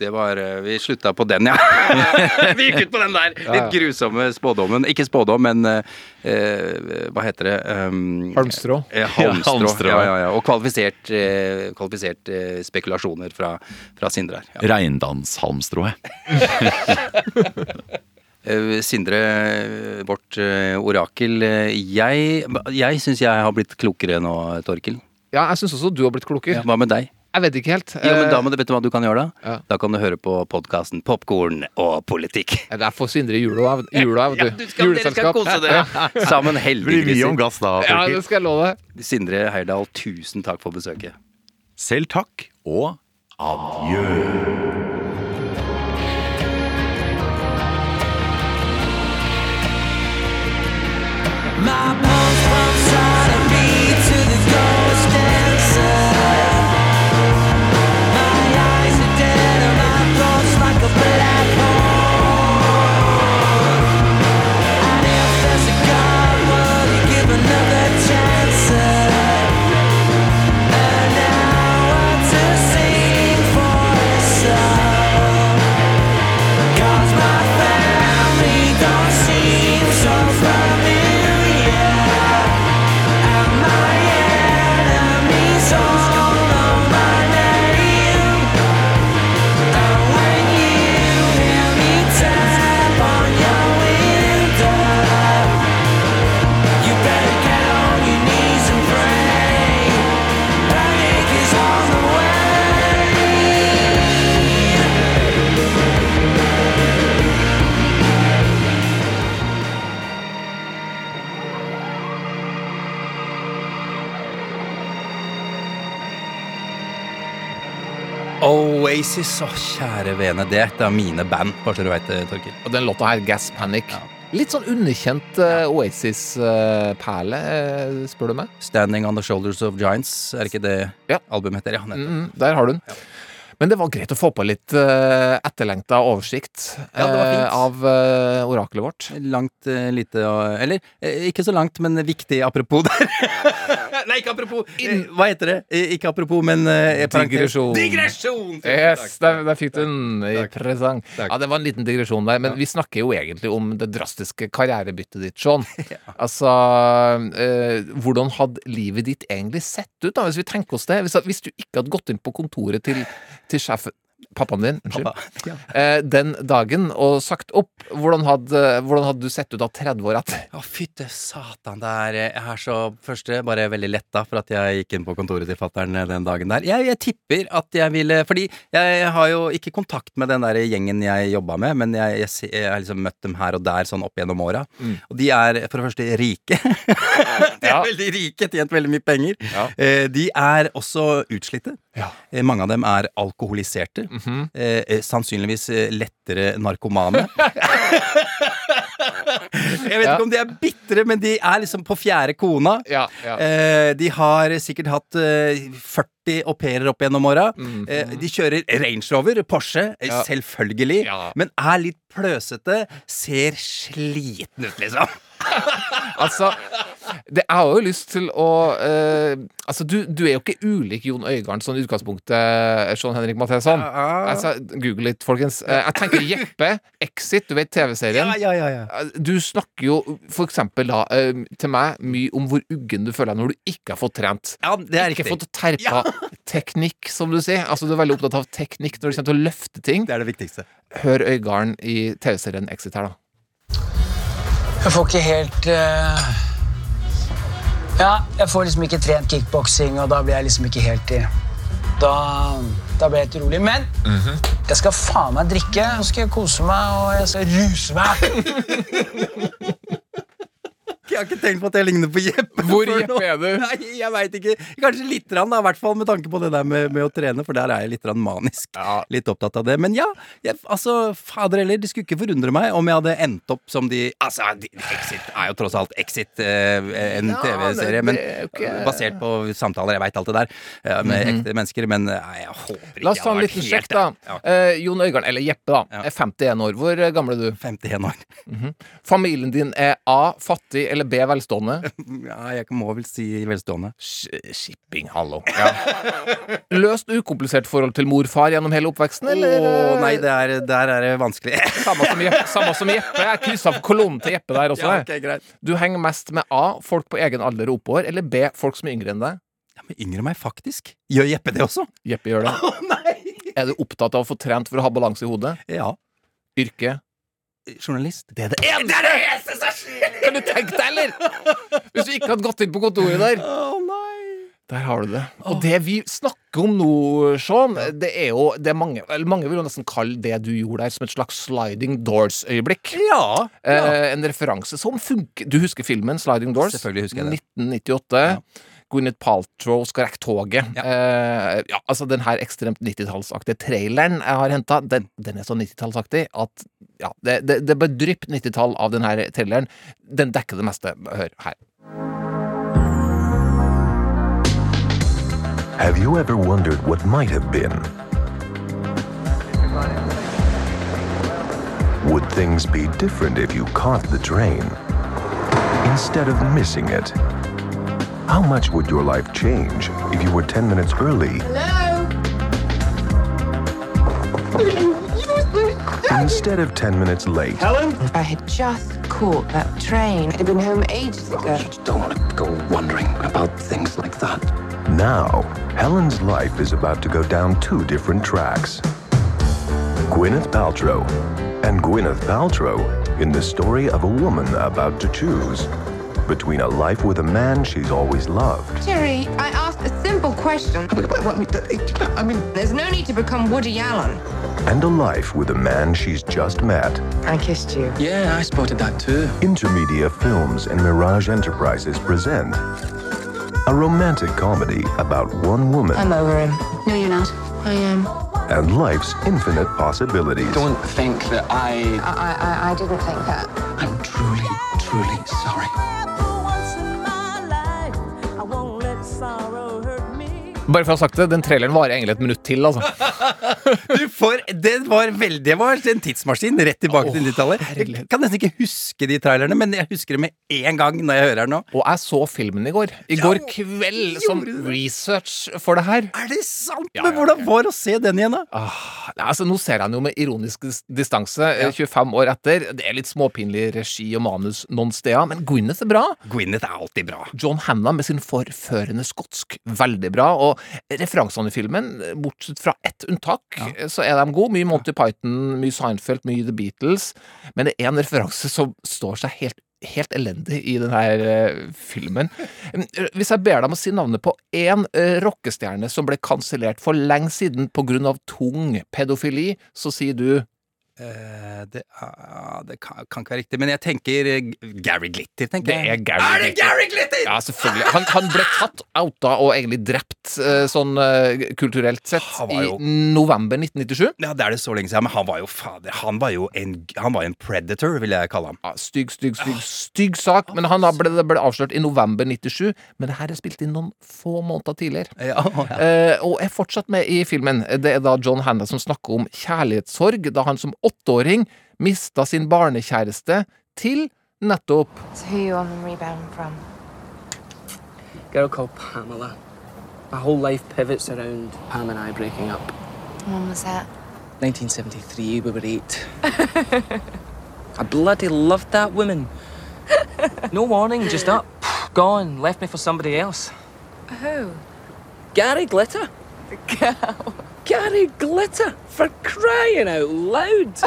det var eh, Vi slutta på den, ja. *laughs* vi gikk ut på den der! Litt grusomme spådommen. Ikke spådom, men eh, eh, hva heter det? Um, Halmstrå. Eh, halmstrå. halmstrå. Ja, ja, ja. Og kvalifisert, eh, kvalifisert eh, spekulasjoner fra, fra Sindre her. Ja. *laughs* *laughs* Eh, Sindre, eh, vårt eh, orakel. Jeg, jeg syns jeg har blitt klokere nå, Torkil. Ja, jeg syns også du har blitt klokere. Hva med deg? Jeg vet ikke helt. Jo, men da må du, Vet du hva du kan gjøre da? Ja. Da kan du høre på podkasten Popkorn og politikk. Det er for Sindre i jula, jula vet du. Juleselskap. dere. *laughs* Sammen heldigvis. blir mye om gass da. Ja, det skal jeg love. Sindre Heyerdahl, tusen takk for besøket. Selv takk, og adjø. My Oasis, å kjære vene. Det er et av mine band, bare så du veit det, Torkil. Og den låta her, Gas Panic. Litt sånn underkjent uh, Oasis-perle, uh, spør du meg. Standing on the Shoulders of Giants, er ikke det Ja. albumet heter? Ja. Mm, der har du den. Men det var greit å få på litt uh, etterlengta oversikt Ja, eh, av uh, oraklet vårt. Langt eh, lite og Eller eh, ikke så langt, men viktig apropos der. *laughs* Nei, ikke apropos. In... hva heter det? Eh, ikke apropos, men eh. Digresjon. Digresjon! Yes, der, der fikk du den i presang. Ja, det var en liten digresjon der, men vi snakker jo egentlig om det drastiske karrierebyttet ditt, Sean. *laughs* Altså, eh, hvordan hadde livet ditt egentlig sett ut, da, hvis vi tenker oss det? Hvis, hvis du ikke hadde gått inn på kontoret til, til sjefen Pappaen din, unnskyld. Pappa, *laughs* ja. Eh, den dagen og sagt opp, hvordan hadde, hvordan hadde du sett ut da 30 år etter? Å, fytte satan, det er Jeg er så Første, bare veldig letta for at jeg gikk inn på kontoret til fattern den dagen der. Jeg, jeg tipper at jeg ville Fordi jeg har jo ikke kontakt med den der gjengen jeg jobba med, men jeg, jeg, jeg har liksom møtt dem her og der sånn opp gjennom åra. Og de er for det første rike. de *laughs* er Ja. veldig rike, tjent veldig mye penger. Ja. Eh, de er også utslitte. Ja. Eh, mange av dem er alkoholiserte. Mm -hmm. eh, sannsynligvis eh, lettere narkomane. *laughs* Jeg vet Ja. ikke om de er bitre, men de er liksom på fjerde kona. Ja, ja. Eh, de har sikkert hatt eh, 40 au pairer opp gjennom åra. Mhm. Eh, de kjører Range Rover, Porsche, eh, Ja. selvfølgelig. Ja. Men er litt pløsete. Ser sliten ut, liksom. *laughs* Altså, Det Jeg har jo lyst til å eh, Altså, du, du er jo ikke ulik Jon Øigarden sånn i utgangspunktet, Sean Henrik Matheson. Altså, Google litt, folkens. Eh, Jeg tenker Jeppe, Exit, du vet TV-serien. Ja, ja, ja, ja. Du snakker jo for eksempel da eh, til meg mye om hvor uggen du føler deg når du ikke har fått trent. Ja, det er ikke riktig. fått terpa teknikk, som du sier. Altså Du er veldig opptatt av teknikk når du kommer til å løfte ting. Det er det viktigste. Hør Øygarden i TV-serien Exit her, da. Jeg får ikke helt uh... Ja, jeg får liksom ikke trent kickboksing, og da blir jeg liksom ikke helt i Da, da blir jeg helt urolig. Men jeg skal faen meg drikke, og så skal jeg kose meg, og jeg skal ruse meg. *laughs* Jeg har ikke tenkt på at jeg ligner på Jeppe. Hvor Jeppe er du? Nei, jeg veit ikke. Kanskje litt, grann, da, i hvert fall med tanke på det der med, med å trene, for der er jeg litt manisk. Ja. Litt opptatt av det. Men ja, jeg, altså, fader heller, det skulle ikke forundre meg om jeg hadde endt opp som de Altså, de, Exit er jo tross alt Exit, eh, en Ja, TV-serie, men jo ikke- basert på samtaler, jeg veit alt det der, eh, med ekte mennesker, men nei, jeg håper ikke La oss ta en liten sjekk, da. Ja. Eh, Jon Øigarden, eller Jeppe, da, Ja. er 51 år. Hvor eh, gammel er du? 51 år. Familien din er A. Fattig eller B. Velstående? *laughs* Ja, jeg må vel si velstående. Sh- Shipping, hallo. Ja. Løst ukomplisert forhold til mor-far gjennom hele oppveksten, eller? Oh, nei, det er, der er det vanskelig. *laughs* Samme som Jeppe. Samme som Jeppe. Jeg kryssa kolonnen til Jeppe der også. Ja, okay, greit. Du henger mest med A. Folk på egen alder og oppover, eller B. Folk som er yngre enn deg? Ja, men yngre meg, faktisk. Gjør Jeppe det også? Jeppe gjør det. *laughs* Oh, nei! Er du opptatt av å få trent for å ha balanse i hodet? Ja. Yrke? Journalist. Det er det eneste! Kan du tenke deg, eller? Hvis du ikke hadde gått inn på kontoret der. Å nei! Der har du det. Og det vi snakker om nå, Sean, det er jo det er mange, eller mange vil jo nesten kalle det du gjorde der, som et slags sliding doors-øyeblikk. Ja. ja. Eh, en referanse som funker Du husker filmen Sliding Doors? Selvfølgelig husker jeg det. 1998. Ja. Gwyneth Paltrow skal rekke toget. Eh, ja, altså Den her ekstremt 90-tallsaktige traileren jeg har henta, den, den er så 90-tallsaktig at ja, det, det, det er bare drypp 90-tall av den her traileren. Den dekker det meste. Hør her. Have you ever wondered what might have been? Would things be different if you caught the train instead of missing it? How much would your life change if you were 10 minutes early Hello? instead of 10 minutes late? Helen? If I had just caught that train. I'd been home ages oh, ago. Don't want to go wondering about things like that. Now, Helen's life is about to go down two different tracks. Gwyneth Paltrow and Gwyneth Paltrow in the story of a woman about to choose between a life with a man she's always loved Jerry, I asked a simple question. I mean, There's no need to become Woody Allen. and a life with a man she's just met. I kissed you. yeah, I spotted that too. Intermedia Films and Mirage Enterprises present a romantic comedy about one woman I'm over him. No, you're not. I am. and life's infinite possibilities. Don't think that I. I, I, I didn't think that. I'm truly, truly sorry. Bare for å ha sagt det, den traileren varer egentlig et minutt til, altså. *laughs* Du får, det var veldig Det var en tidsmaskin rett tilbake til 90-tallet. Jeg kan nesten ikke huske de trailerne, men jeg husker det med en gang når jeg hører den nå. Og jeg så filmen i går. I går kveld, som research for det her. Er det sant? Men hvordan var det å se den igjen, da? Ah, nei, altså Nå ser jeg den jo med ironisk distanse, eh, 25 år etter. Det er litt småpinlig regi og manus noen steder, men Gwyneth er bra. Gwyneth er alltid bra. John Hannah med sin forførende skotsk, veldig bra. Og referansene i filmen, bortsett fra ett unntak, så er de gode. Mye Monty Python, mye Seinfeld, mye The Beatles. Men det er en referanse som står seg helt Helt elendig i denne eh, filmen. *laughs* Hvis jeg ber deg om å si navnet på én uh, rockestjerne som ble kansellert for lenge siden pga. tung pedofili, så sier du Eh, det, ah, det kan, kan ikke være riktig, men jeg tenker eh, Gary Glitter, tenker Det er Gary Er det Gary Glitter?! Ja, selvfølgelig. Han, han ble tatt, outa og egentlig drept eh, sånn eh, kulturelt sett jo- i november 1997. Ja, det er det så lenge siden, men han var jo fader Han var jo en, han var en predator, vil jeg kalle ham. Ja, stygg, stygg, stygg stygg sak. Men han ble, ble avslørt i november 97. Men det her er spilt inn noen få måneder tidligere. Ja, *laughs* ja. Eh, og er fortsatt med i filmen. Det er da John Hannah som snakker om kjærlighetssorg da han som åtteåring mista sin barnekjæreste til nettopp who you on the rebound from? girl called Pamela. My whole life pivots around Pam and I breaking up. When was that? 1973, we were eight. *laughs* I bloody loved that woman. *laughs* No warning, just up, gone, left me for somebody else. Who? Gary Glitter. *laughs* Gary Glitter, for crying out loud.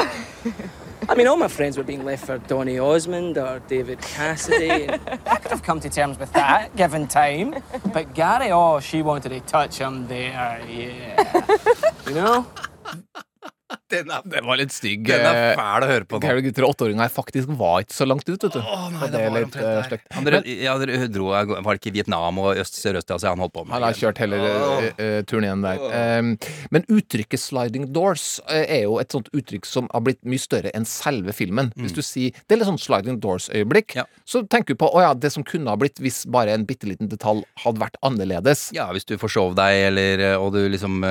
I mean, all my friends were being left for Donny Osmond or David Cassidy. *laughs* I could have come to terms with that, given time. But Gary, oh, she wanted to touch him there, yeah. You know? Den er, Det var litt stygg. den er eh, fæl å høre på nå. Gary Gutter og åtteåringer faktisk var ikke så langt ut, vet du. Å nei, det, det var litt, uh, eh, Han dro, ja, dere dro, var det ikke Vietnam og øst Sørøst-Asia han holdt på med? Han har kjørt hele uh, uh, turneen der. Um, men uttrykket 'sliding doors' eh, er jo et sånt uttrykk som har blitt mye større enn selve filmen. Hvis du sier det er litt sånn 'sliding doors'-øyeblikk, Ja. så tenker du på å ja, det som kunne ha blitt hvis bare en bitte liten detalj hadde vært annerledes. Ja, hvis du forsov deg, eller, og du liksom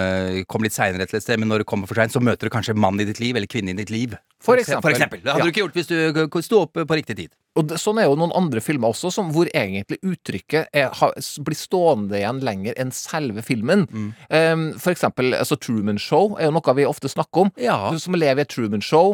kom litt seinere til et sted, men når du kommer for seint, så møter du kanskje mannen i ditt liv, eller kvinnen i ditt liv. For eksempel. For eksempel. Det hadde Ja. du ikke gjort hvis du sto opp på riktig tid. Og det, sånn er jo noen andre filmer også, som, hvor egentlig uttrykket er, ha, blir stående igjen lenger enn selve filmen. Um, for eksempel altså Truman Show er jo noe vi ofte snakker om. Ja. Du som lever i et Truman Show.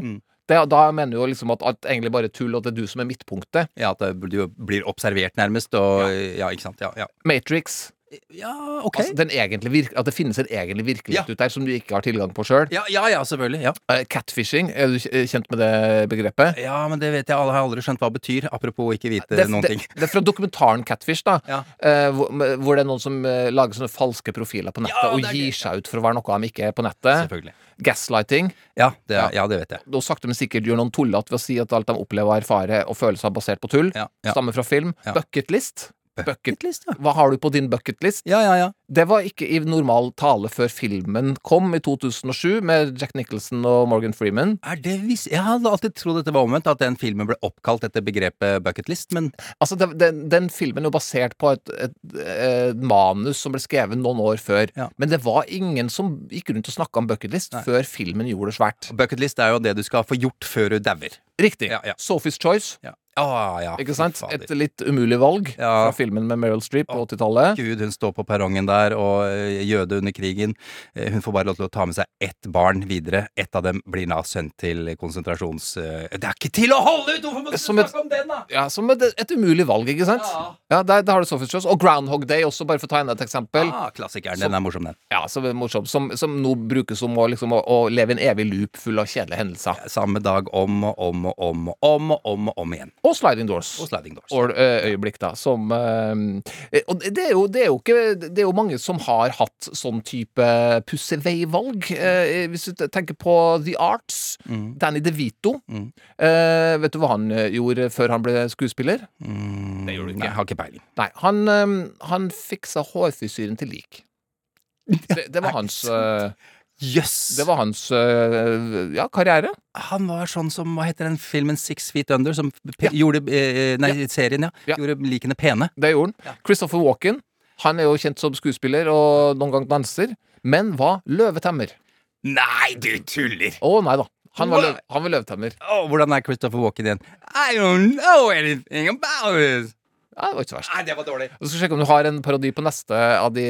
Det, da mener du jo liksom at alt egentlig bare er tull, og det er du som er midtpunktet. Ja, at du blir observert nærmest, og ja, ikke sant. Ja, ja. Matrix. Ja ok. Altså, den egentlig at det finnes en egentlig virkelighet Ja. ut der som du ikke har tilgang på sjøl. ja, ja, ja, selvfølgelig. Ja. catfishing, er du kjent med det begrepet? ja, men det vet jeg, alle har aldri skjønt hva det betyr. Apropos ikke vite det, noen det, ting. det er fra dokumentaren Catfish, da. Ja. eh, hvor, hvor det er noen som eh, lager sånne falske profiler på nettet og gir det. seg ut for å være noe de ikke er på nettet. Selvfølgelig. Gaslighting. Ja, det, det vet jeg. Da sakte, men sikkert gjør noen tullete ved å si at alt de opplever og erfarer og føler seg basert på tull, stammer fra film. Bucketlist. Bucket. Bucketlist, ja. Hva har du på din bucketlist? Ja, ja, ja. Det var ikke i normal tale før filmen kom i 2007, med Jack Nicholson og Morgan Freeman. Er det vis Jeg hadde alltid trodd dette var omvendt, at den filmen ble oppkalt etter begrepet bucketlist, men Altså, det, den, den filmen er jo basert på et, et, et manus som ble skrevet noen år før. Ja. Men det var ingen som gikk rundt og snakka om bucketlist før filmen gjorde det svært. bucketlist er jo det du skal få gjort før du dauer. Riktig. Ja, ja. Sophie's Choice. Ja. Ah, ja, Ikke sant? Et litt umulig valg Ja. fra filmen med Meryl Streep på 80-tallet. Gud, hun står på perrongen der, og eh, jøde under krigen. Eh, Hun får bare lov til å ta med seg ett barn videre. Ett av dem blir da sendt til konsentrasjons... eh, Det er ikke til å holde ut! Hvorfor må du Som snakke om den, da? Ja, Som et, et umulig valg, ikke sant? Ja. Ja, der, der har du Sophie Choice. Og Groundhog Day også, bare for å ta enda et eksempel. Ah, klassikeren. Den er morsom, den. Ja, som morsom. Som, som nå brukes som å, liksom, å, å leve en evig loop full av kjedelige hendelser. Samme dag om og om og om og om og om, og om igjen. Og Sliding Doors. Og sliding doors. Or, ø- øyeblikk, da, som eh, Og det er, jo, det, er jo ikke, det er jo mange som har hatt sånn type pusse veivalg. Eh, hvis du tenker på The Arts, Mm. Danny DeVito. Mm. Eh, vet du hva han eh, gjorde før han ble skuespiller? Mm, Det gjorde du ikke. Nei, har ikke peiling. Nei, han, eh, han fiksa hårfrisyren til lik. Det, det var *laughs* hans eh, Jøss! Det var hans eh, ja, karriere. Han var sånn som Hva heter den filmen Six Feet Under? Som pe gjorde eh, Nei, serien, ja. Ja. Gjorde likene pene. Det gjorde han. Christopher Walken. Han er jo kjent som skuespiller og noen gang danser, men var løvetemmer. Nei, du tuller! Å nei da. Han var, løv, han var løvetemmer. Oh, hvordan er Christopher Walken igjen? I don't know anything about it! Ja, det var ikke så verst. Nei, det var dårlig. Vi skal sjekke om du har en parodi på neste av de,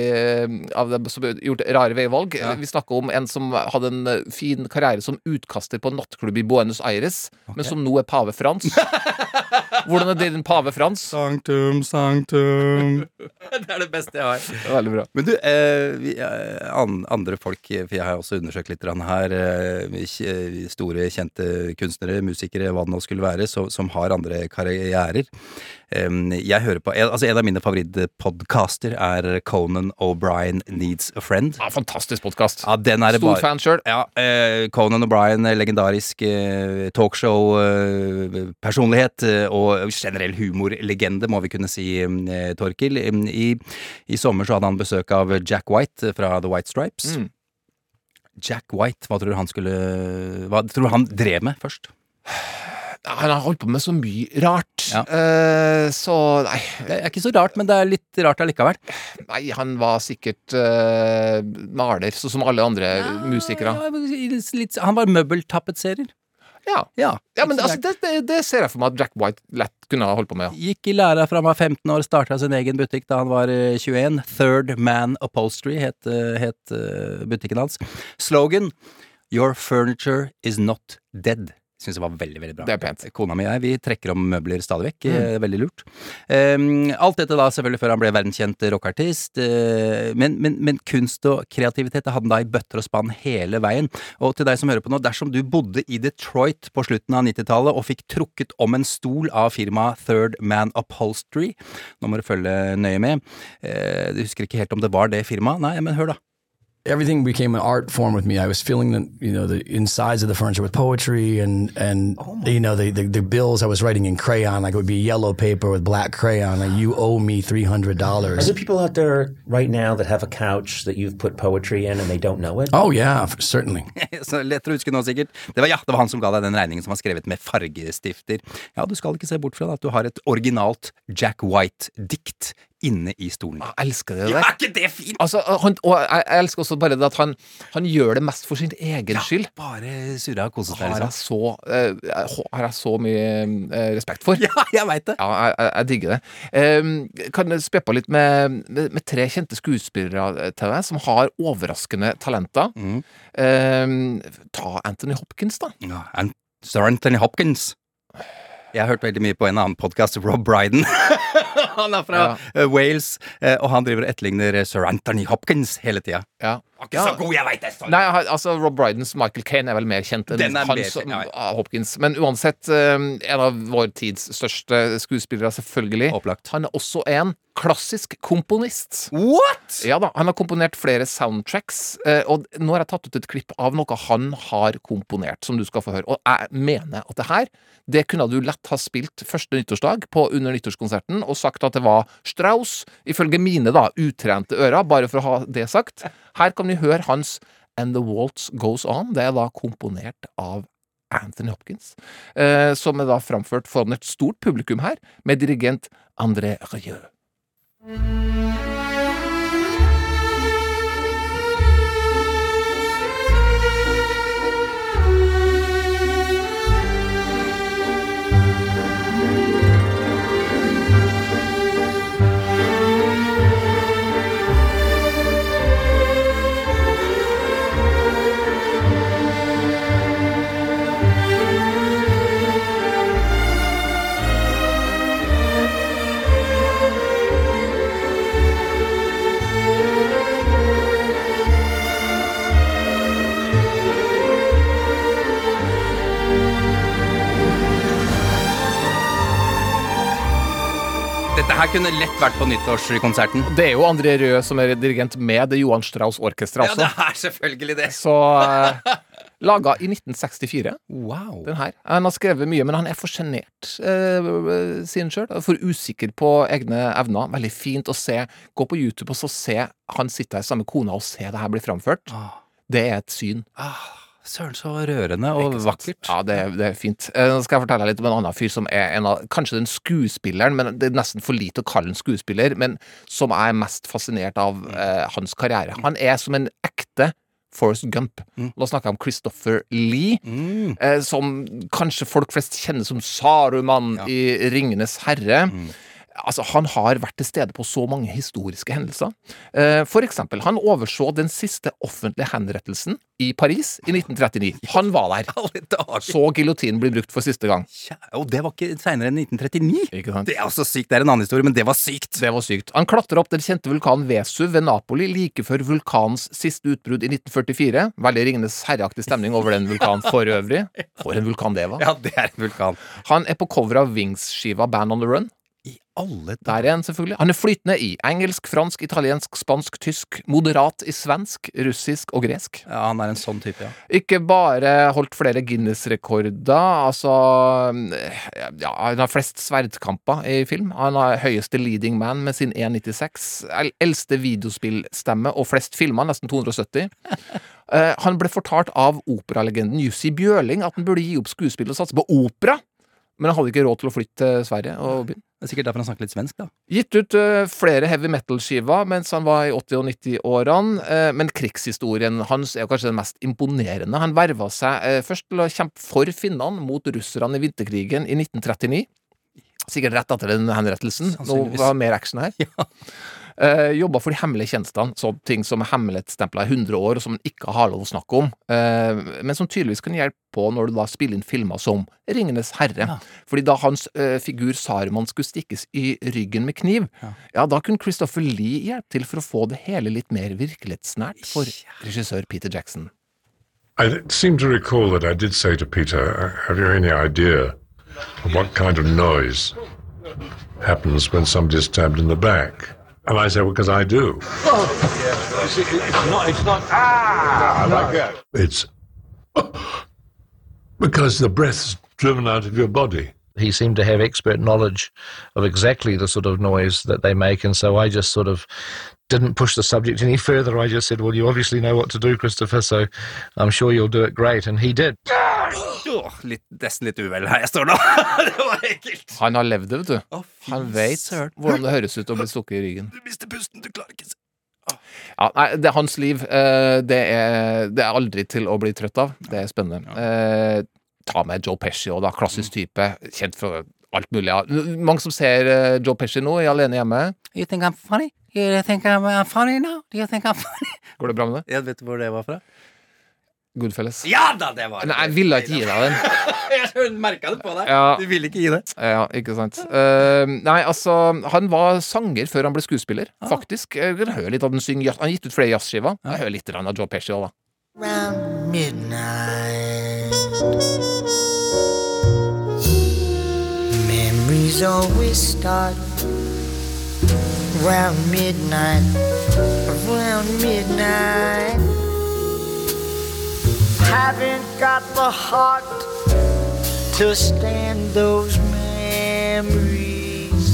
av dem som har gjort rare veivalg. Ja. Vi snakker om en som hadde en eh, fin karriere som utkaster på en nattklubb i Buenos Aires, men som nå er pave Frans. *laughs* Hvordan er din pave Frans? Sanktum, sanktum. *laughs* det er det beste jeg har. Det er veldig bra. Men du, eh, vi, eh, an, andre folk, eh, for jeg har også undersøkt litt her, eh, store, kjente kunstnere, musikere, hva det nå skulle være, så, som har andre karrierer. Jeg hører på, altså En av mine favorittpodkaster er Conan O'Brien Needs a Friend. Ja, fantastisk podkast. Ja, Stor bare fan sjøl. ja, eh, Conan O'Brien, eh, legendarisk eh, talkshow-personlighet og generell humorlegende, må vi kunne si, Torkil. I, I sommer så hadde han besøk av Jack White fra The White Stripes. Mm. Jack White, hva tror du han skulle Hva tror du han drev med først? *sighs* *sighs* Han har holdt på med så mye rart. Ja. uh, så nei, Det er ikke så rart, men det er litt rart allikevel. nei, han var sikkert uh, maler, sånn som alle andre musikere. Ja, litt, han var møbeltapetserer. Ja. Ja, Ja, men altså, det, det, det ser jeg for meg at Jack White lett kunne ha holdt på med. Ja. Gikk i læra fra han var 15 år, starta sin egen butikk da han var eh, 21. Third Man Upholstery het, eh, het eh, butikken hans. Slogan Your furniture is not dead. Syns jeg var veldig, veldig bra. Det er pent. Kona mi og jeg, vi trekker om møbler stadig vekk. Mm. Veldig lurt. Um, alt dette da selvfølgelig før han ble verdenskjent rockeartist. Uh, men, men, men kunst og kreativitet det hadde han da i bøtter og spann hele veien. Og til deg som hører på nå, dersom du bodde i Detroit på slutten av 90-tallet og fikk trukket om en stol av firmaet Third Man Upholstery Nå må du følge nøye med. Uh, du husker ikke helt om det var det firmaet? Nei, men hør, da. Everything became an art form with me. I was filling the you know the insides of the furniture with poetry and and oh you know the, the the bills I was writing in crayon like it would be yellow paper with black crayon like you owe me three hundred dollars. Are there people out there right now that have a couch that you've put poetry in and they don't know it? Oh yeah, certainly. *laughs* Så lett å huske nå, sikkert. Det var, ja, det var han som ga deg den regningen som var skrevet med fargestifter. Ja, du skal ikke se bort fra det, at du har et originalt Jack White-dikt inne i stolen. Jeg elsker det Ja, er ikke det fint? Altså, han, og jeg, jeg elsker også bare det at han, han gjør det mest for sin egen skyld. Bare surra og koset seg, Har jeg liksom. så, eh, har jeg så mye eh, respekt for. *laughs* Ja, jeg veit det. Ja, jeg, jeg, jeg digger det. Um, kan jeg spe på litt med, med, med tre kjente skuespillere til deg som har overraskende talenter. Mm. Um, ta Anthony Hopkins, da. Ja, An- Sir Anthony Hopkins. Jeg har hørt veldig mye på en annen podkast, Rob Bryden. *laughs* han er fra Ja. eh, Wales, eh, og han driver og etterligner Sir Anthony Hopkins hele tida. Ja. Ikke så god, jeg veit det! sorry. Nei, altså Rob Brydens Michael Kane er vel mer kjent enn hans ja, Hopkins. Men uansett, en av vår tids største skuespillere, selvfølgelig. Opplagt. Han er også en klassisk komponist. What?! Ja da, Han har komponert flere soundtracks, eh, og nå har jeg tatt ut et klipp av noe han har komponert, som du skal få høre. Og jeg mener at det her, det kunne du lett ha spilt første nyttårsdag på under nyttårskonserten, og sagt at det var Strauss, ifølge mine da, utrente ører, bare for å ha det sagt. Her kan vi høre hans And The Waltz Goes On. Det er da komponert av Anthony Hopkins, eh, som er da framført foran et stort publikum her, med dirigent André Rieu. Her kunne lett vært på nyttårskonserten. Det er jo André Røe som er dirigent med det Johan Strauss Orkestra Ja, det er selvfølgelig det. Så eh, Laga i 1964, Wow. den her. Han har skrevet mye, men han er for sjenert, eh, sier han sjøl. For usikker på egne evner. Veldig fint å se. Gå på YouTube og så se han sitte her sammen med kona og se det her bli framført. Ah, Det er et syn. ah, Søren, så rørende og vakkert. Ja, det, det er fint. Eh, Nå skal jeg fortelle litt om en annen fyr som er en av Kanskje den skuespilleren, men det er nesten for lite å kalle en skuespiller, men som jeg er mest fascinert av eh, hans karriere. Han er som en ekte Forrest Gump. Nå snakker jeg om Christopher Lee, Mm. eh, som kanskje folk flest kjenner som Saruman Ja. i Ringenes herre. Altså, Han har vært til stede på så mange historiske hendelser. Eh, For eksempel, han overså den siste offentlige henrettelsen i Paris i 1939. *laughs* Han var der. Så giljotinen bli brukt for siste gang. Og det var ikke seinere enn 1939. Ikke sant? Det er også sykt. Det er en annen historie, men det var sykt. Det var sykt. Han klatrer opp den kjente vulkanen Vesuv ved Napoli like før vulkanens siste utbrudd i 1944. Veldig Ringenes herreaktig stemning over den vulkanen for øvrig. For en vulkan det var. Ja, det er en vulkan. Han er på cover av Wings-skiva Band on the Run. Alle Der er han selvfølgelig. Han er flytende i engelsk, fransk, italiensk, spansk, tysk, moderat i svensk, russisk og gresk. Ja, han er en sånn type, ja. Ikke bare holdt flere Guinness-rekorder, altså Ja, han har flest sverdkamper i film. Han har høyeste leading man med sin 1,96. El- Eldste videospillstemme og flest filmer, nesten 270. *laughs* Eh, han ble fortalt av operalegenden Jussi Bjørling at han burde gi opp skuespill og satse på opera. Men han hadde ikke råd til å flytte til Sverige og begynne. Det er sikkert derfor han snakker litt svensk, da. Gitt ut uh, flere heavy metal-skiver mens han var i 80- og 90-årene, uh, men krigshistorien hans er kanskje den mest imponerende. Han verva seg uh, først til å kjempe for finnene mot russerne i vinterkrigen i 1939. Sikkert rett etter den henrettelsen. Nå var det mer action her. *laughs* Eh, Jobba for de hemmelige tjenestene, sånne ting som er hemmelighetsstempla i 100 år, og som man ikke har lov å snakke om, eh, men som tydeligvis kan hjelpe på når du da spiller inn filmer som Ringenes herre. Fordi da hans eh, figur Saruman skulle stikkes i ryggen med kniv, ja. da kunne Christopher Lee hjelpe til for å få det hele litt mer virkelighetsnært for regissør Peter Jackson. I seem to recall that I did say to Peter, "Uh, Have you any idea of what kind of noise happens when somebody's stabbed in the back? And I said, Well, because I do. oh It's not, it's not. Ah! Like that. It's because the breath's driven out of your body. He seemed to have expert knowledge of exactly the sort of noise that they make, and so I just sort of didn't push the subject any further. I just said, "Well, you obviously know what to do, Christopher, so I'm sure you'll do it great," and he did. Åh, litt, nesten litt uvel her jeg står nå. *laughs* det var ekkelt. Han har levd det, vet du. Han vet søren. hvordan det høres ut å bli stukket i ryggen. Du mister pusten, du klarer ikke se. Ja, nei, det er hans liv. eh, Det er, det er aldri til å bli trøtt av. Det er spennende. Ja. ta med Joe Pesci òg, da. Klassisk type. Kjent for alt mulig. Mange som ser eh, Joe Pesci nå, i Alene hjemme. You think I'm funny? You think I'm uh, funny now? Do you think I'm funny? Går det bra med det? Jeg vet du hvor det var fra? Goodfellas. Ja da, det var Nei, jeg ville ikke gi deg den. *laughs* Jeg merka det på deg. Ja. Du ville ikke gi det. Ja, ikke sant. Uh, nei, altså, han var sanger før han ble skuespiller, faktisk. Jeg hører høre litt av den synge jazz. Han har gitt ut flere jazzskiver. Jeg hører litt av Joe Pesci òg, da. Round midnight, memories always start around midnight, around midnight. Haven't got the heart to stand those memories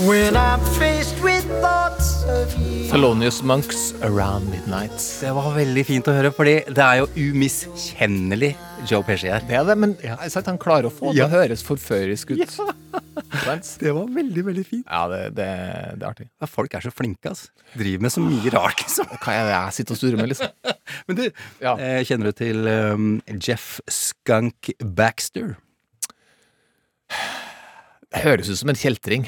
when I'm faced with thoughts of you. Thelonious Monks, Around Midnight. Det var veldig fint å høre, fordi det er jo umiskjennelig Joe Pesci her. Det er det, men ja, sant, han klarer å få det Ja. å høres forførisk ut. Ja. Det var veldig, veldig fint. Ja, det, det, det er artig. Ja, folk er så flinke, altså. Driver med så mye rart, liksom. Hva er det jeg sitter og sturer med, liksom? Men du, eh, kjenner du til um, Jeff Skunk Baxter? Det høres ut som en kjeltring.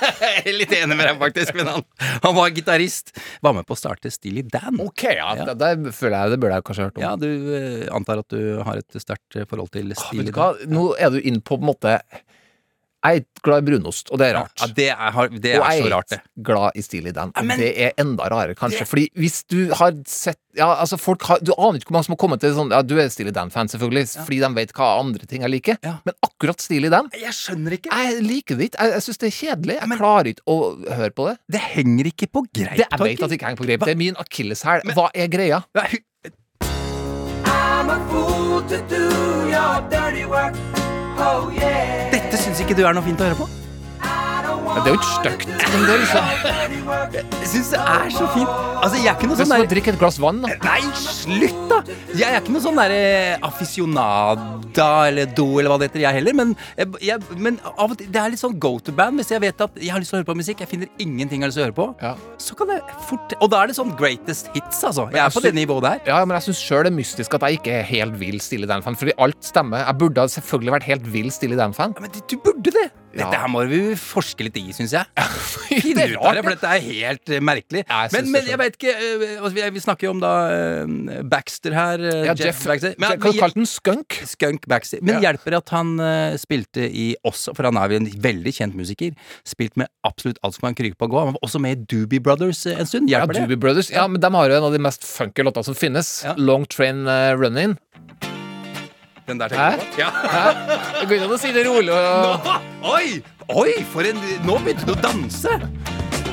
*laughs* Litt enig med deg, faktisk, men han, han var gitarist. Var med på å starte Steely Dan. Ok, ja, Det, det føler jeg det burde jeg kanskje ha hørt om. Ja, du eh, antar at du har et sterkt eh, forhold til Steely ah, Dan? nå er du inn på på en måte Jeg er glad i brunost, og det er rart. Ja, det er, det er og er jeg så rart, det. ikke glad i Steely Dan. Og men- det er enda rarere, kanskje. Fordi hvis du har sett Ja, altså folk har Du aner ikke hvor mange som har kommet til sånn Ja, du er Steely Dan-fan, selvfølgelig, fordi de vet hva andre ting jeg liker. Men akkurat Steely Dan Jeg skjønner ikke. Jeg liker det ikke. Jeg, jeg syns det er kjedelig. Jeg klarer ikke å høre på det. Det henger ikke på greip. Det, jeg vet at det ikke henger på greip. Det er min akilleshæl. Hva er greia? I'm a fool to do your dirty work. Dette syns ikke du er noe fint å høre på? Men det er jo ikke stygt. Men det er liksom Jeg syns det er så fint. Altså, jeg er ikke noe sånn drikke et glass vann. Da. Nei, slutt, da! Jeg er ikke noe sånn derre aficionada eller do eller hva det heter, jeg heller. Men, jeg, jeg, men av og til Det er litt sånn go to-band. Hvis jeg vet at jeg har lyst til å høre på musikk, jeg finner ingenting jeg har lyst til å høre på, så kan jeg fort Og da er det sånn greatest hits, altså. Jeg er på det nivået der. Ja, men jeg syns sjøl det er mystisk at jeg ikke er helt vill Stille Dan-fan. Fordi alt stemmer. Jeg burde selvfølgelig vært helt vill Stille Dan-fan. Men du burde det! Dette her må vi forske litt i, syns jeg. *laughs* det er rart, for dette er helt eh, merkelig. jeg men, men jeg vet ikke eh, altså, vi, snakker jo om da eh, Baxter her. eh, Ja, Jeff- Baxter. Men, kan du kalle den Skunk? Skunk Baxter. Men Ja. hjelper det at han eh, spilte i også, for han er jo en veldig kjent musiker, spilt med absolutt alt som kan krype på og gå. Han var også med i Doobie Brothers eh, en stund. Ja, det? Doobie Brothers. Ja, men de har jo en av de mest funky låtene som finnes. Long Train Running. Den der tenker jeg på? Ja. Det går ikke an å si det rolig og Nå, oi! Oi, for en Nå begynte du å danse!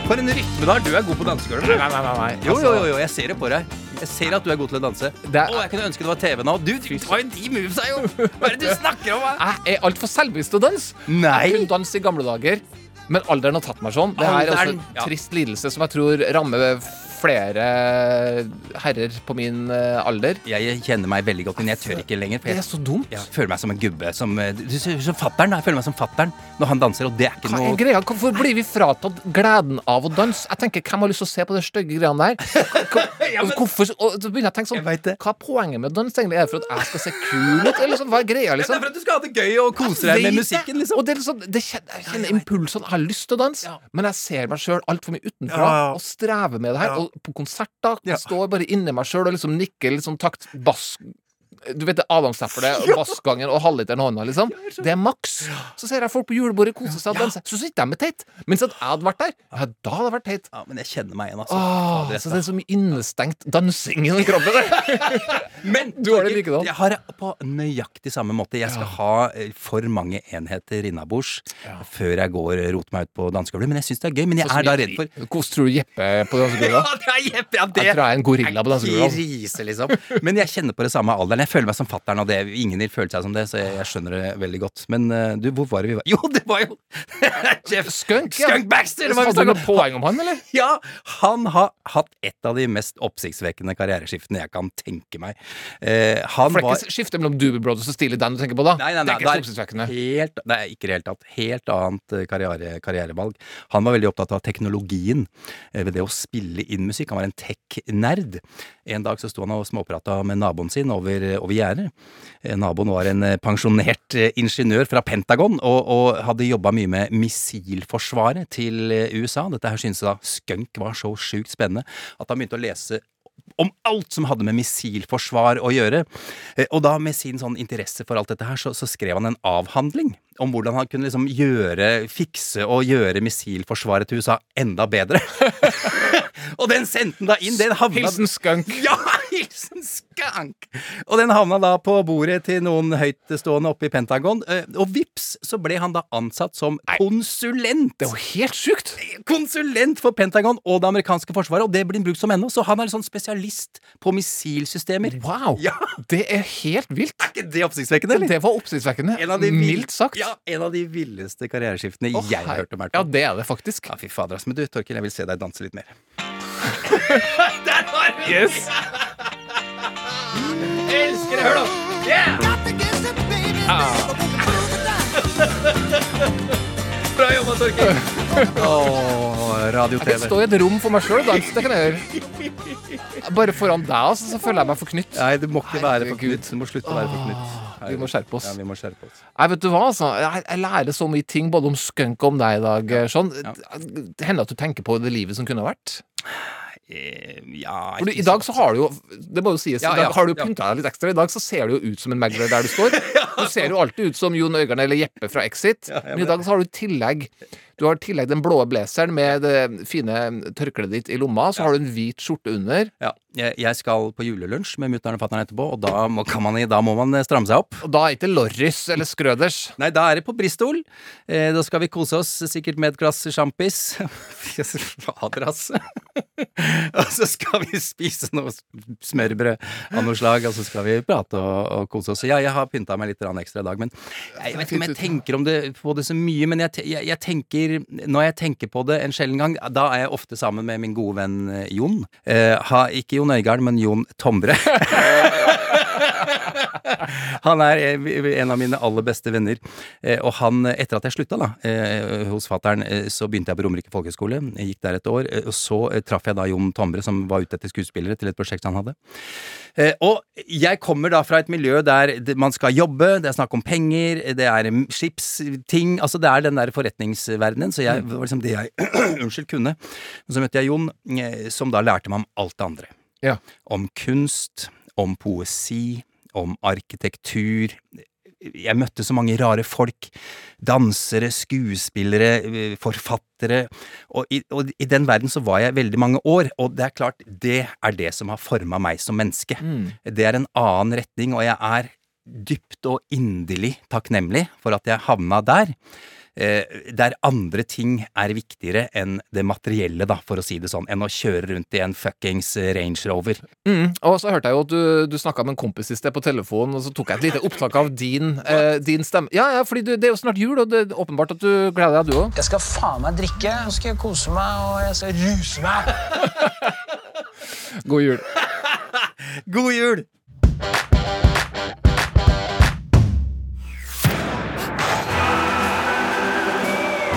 For en rytme har. Du er god på dansegulvet. Nei, nei, nei, nei. Jo, Altså- jo, jo, jo, jeg ser det på deg. Jeg ser at du er god til å danse. Det er- Å, jeg kunne ønske det var TV nå. Du tar jo de movesa, jo! Hva er det du *laughs* snakker om? hva? Jeg er altfor selvbevisst til å danse. Nei. Jeg kunne danse i gamle dager, men alderen har tatt meg sånn. Det her er også Alderen, en ja. trist lidelse som jeg tror rammer flere herrer på min eh, alder. Jeg kjenner meg veldig godt, men jeg tør ikke lenger. for Det Jeg, er så dumt. jeg føler meg som en gubbe. Som, eh, som fatteren. Jeg føler meg som fatteren når han danser, og det er ikke Hva er noe greia? Hvorfor blir vi fratatt gleden av å danse? Jeg tenker, Hvem har lyst til å se på de stygge greiene der? *laughs* Hvorfor, og så begynner jeg å tenke sånn Hva er poenget med dans? egentlig? Er det for at jeg skal se kul ut? Eller sånn, hva er greia, liksom? Det er for at du skal ha det gøy og kose deg med musikken, liksom. Og det er liksom, det kjenner, jeg kjenner impulsene. Jeg har lyst til å danse, men jeg ser meg sjøl altfor mye utenfra og strever med det her. Og på konserter jeg står bare inni meg sjøl og liksom nikker litt sånn takt bass du vet det adamseplet, bassgangen *laughs* og halvliteren i hånda, liksom. Det er maks. Så ser jeg folk på julebordet kose seg og danse. Så sitter de med teit. Mens at jeg hadde vært der, ja, da hadde jeg vært teit. Ja, men jeg kjenner meg igjen, altså. Åh, Fader, så det er så mye innestengt dansing i den kroppen. *laughs* Men Du har det likedan. Jeg har det på nøyaktig samme måte. Jeg skal ha eh, for mange enheter innabords før jeg går og roter meg ut på dansegulvet. Men jeg syns det er gøy. Men jeg er da redd for Hvordan tror du Jeppe er på dansegulvet? *laughs* Ja, det er Jeppe, ja, det Jeg tror jeg er en gorilla på dansegulvet. Liksom. Men jeg kjenner på det samme alderen. Jeg føler meg som fattern, av det, ingen vil føle seg som det, så jeg, jeg skjønner det veldig godt. Men uh, du, hvor var det vi var? *laughs* Jo, det var jo *laughs* Jeff Skunk, ja. Skunk Baxter! Det var Hadde du noe poeng om han, eller? Ja, han har hatt et av de mest oppsiktsvekkende karriereskiftene jeg kan tenke meg. Uh, han For det er var ikke skiftet mellom Doobie Brothers og Steely Dan du tenker på, da? Nei, nei, nei, det er ikke det er helt, det ikke i det hele tatt. Helt annet eh, karriere, karrierevalg. Han var veldig opptatt av teknologien ved det å spille inn musikk. Han var en tech-nerd. En dag så sto han og småprata med naboen sin over, over gjerdet. Eh, Naboen var en eh, pensjonert eh, ingeniør fra Pentagon og, og hadde jobba mye med missilforsvaret til USA. Dette her syntes da Skunk var så sjukt spennende at han begynte å lese om alt som hadde med missilforsvar å gjøre. Og da med sin sånn interesse for alt dette her, så, så skrev han en avhandling om hvordan han kunne liksom gjøre, fikse og gjøre missilforsvaret til USA enda bedre. *laughs* og den sendte han da inn. Den havna Hilsen Skunk. *laughs* Ja, hilsen Skunk! Og den havna da på bordet til noen høytstående oppe i Pentagon. eh, Og vips, så ble han da ansatt som konsulent. Det er jo helt sjukt! Konsulent for Pentagon og det amerikanske forsvaret, og det blir brukt som ennå. Så han er en sånn spesialist på missilsystemer. Wow! Ja. Det er helt vilt. Er ikke det oppsiktsvekkende, eller? Det var oppsiktsvekkende. Mildt sagt. Ja, en av de villeste karriereskiftene oh, jeg har hørt om. Ja, det er det faktisk. Ja, fy fader. Men du, Torkil, jeg vil se deg danse litt mer. *laughs* Der var vi! Yes. Elsker det! Hør nå! *laughs* Bra jobba, Torkil. Jeg radio-TV. kan stå i et rom for meg sjøl og danse. Det kan jeg gjøre. Bare foran deg, altså, så føler jeg meg forknytt. Nei, du må ikke være forknytt. Du må slutte å være for knytt. Vi må skjerpe oss. Ja, vi må skjerpe oss. Nei, vet du hva, altså. Jeg, jeg lærer så mye ting både om skunk og om deg i dag, Sean. Det hender at du tenker på det livet som kunne vært. Eh, ja For I dag så har du jo Det må jo sies, Ja, i dag ja, har du ja. pynta deg litt ekstra. I dag så ser du jo ut som en megler der du står. *laughs* Du ser jo alltid ut som Jon Øigarden eller Jeppe fra Exit. Ja, Men i dag så har du tillegg Du har tillegg den blå blazeren med det fine tørkleet ditt i lomma. Så har du en hvit skjorte under. Jeg, skal på julelunsj med mutter'n og fatter'n etterpå, og da må, kan man, da må man eh, stramme seg opp. Og da er det ikke Lorris eller Skrøders. Nei, da er det på Bristol. Eh, da skal vi kose oss, sikkert med et glass sjampis. *laughs* Fader, altså. *laughs* og så skal vi spise noe smørbrød av noe slag, og så skal vi prate og, og kose oss. Ja, jeg har pynta meg litt ekstra i dag, men jeg, jeg vet ikke om jeg tenker om det, på det så mye. Men jeg, jeg, jeg tenker Når jeg tenker på det en sjelden gang, da er jeg ofte sammen med min gode venn eh, Jon. Eh, har ikke Jon Øigarden, men Jon Tombre. *laughs* Han er eh, en av mine aller beste venner. Eh, Og han, etter at jeg slutta da, eh, hos fattern, så begynte jeg på Romerike folkehøgskole. Gikk der et år. Og så traff jeg da Jon Tombre, som var ute etter skuespillere til et prosjekt han hadde. Og jeg kommer da fra et miljø der man skal jobbe, det er snakk om penger, det er mm, skipsting Altså det er den der forretningsverdenen. Så jeg, det var liksom det jeg *clears throat* unnskyld, kunne. Men så møtte jeg Jon, som da lærte meg om alt det andre. Ja. Om kunst, om poesi, om arkitektur. Jeg møtte så mange rare folk. Dansere, skuespillere, eh, forfattere. Og i, og i den verden så var jeg veldig mange år, og det er klart, det er det som har forma meg som menneske. Det er en annen retning, og jeg er dypt og inderlig takknemlig for at jeg havna der. Eh, der andre ting er viktigere enn det materielle, da, for å si det sånn, enn å kjøre rundt i en fuckings Range Rover. Mm. Og så hørte jeg jo at du, du snakka med en kompis i sted på telefonen, og så tok jeg et lite opptak av din, eh, din stemme. Ja, ja, fordi du, det er jo snart jul, og det er åpenbart at du gleder deg, du òg. Jeg skal faen meg drikke, så skal jeg kose meg, og jeg skal ruse meg. God jul. *laughs* God jul!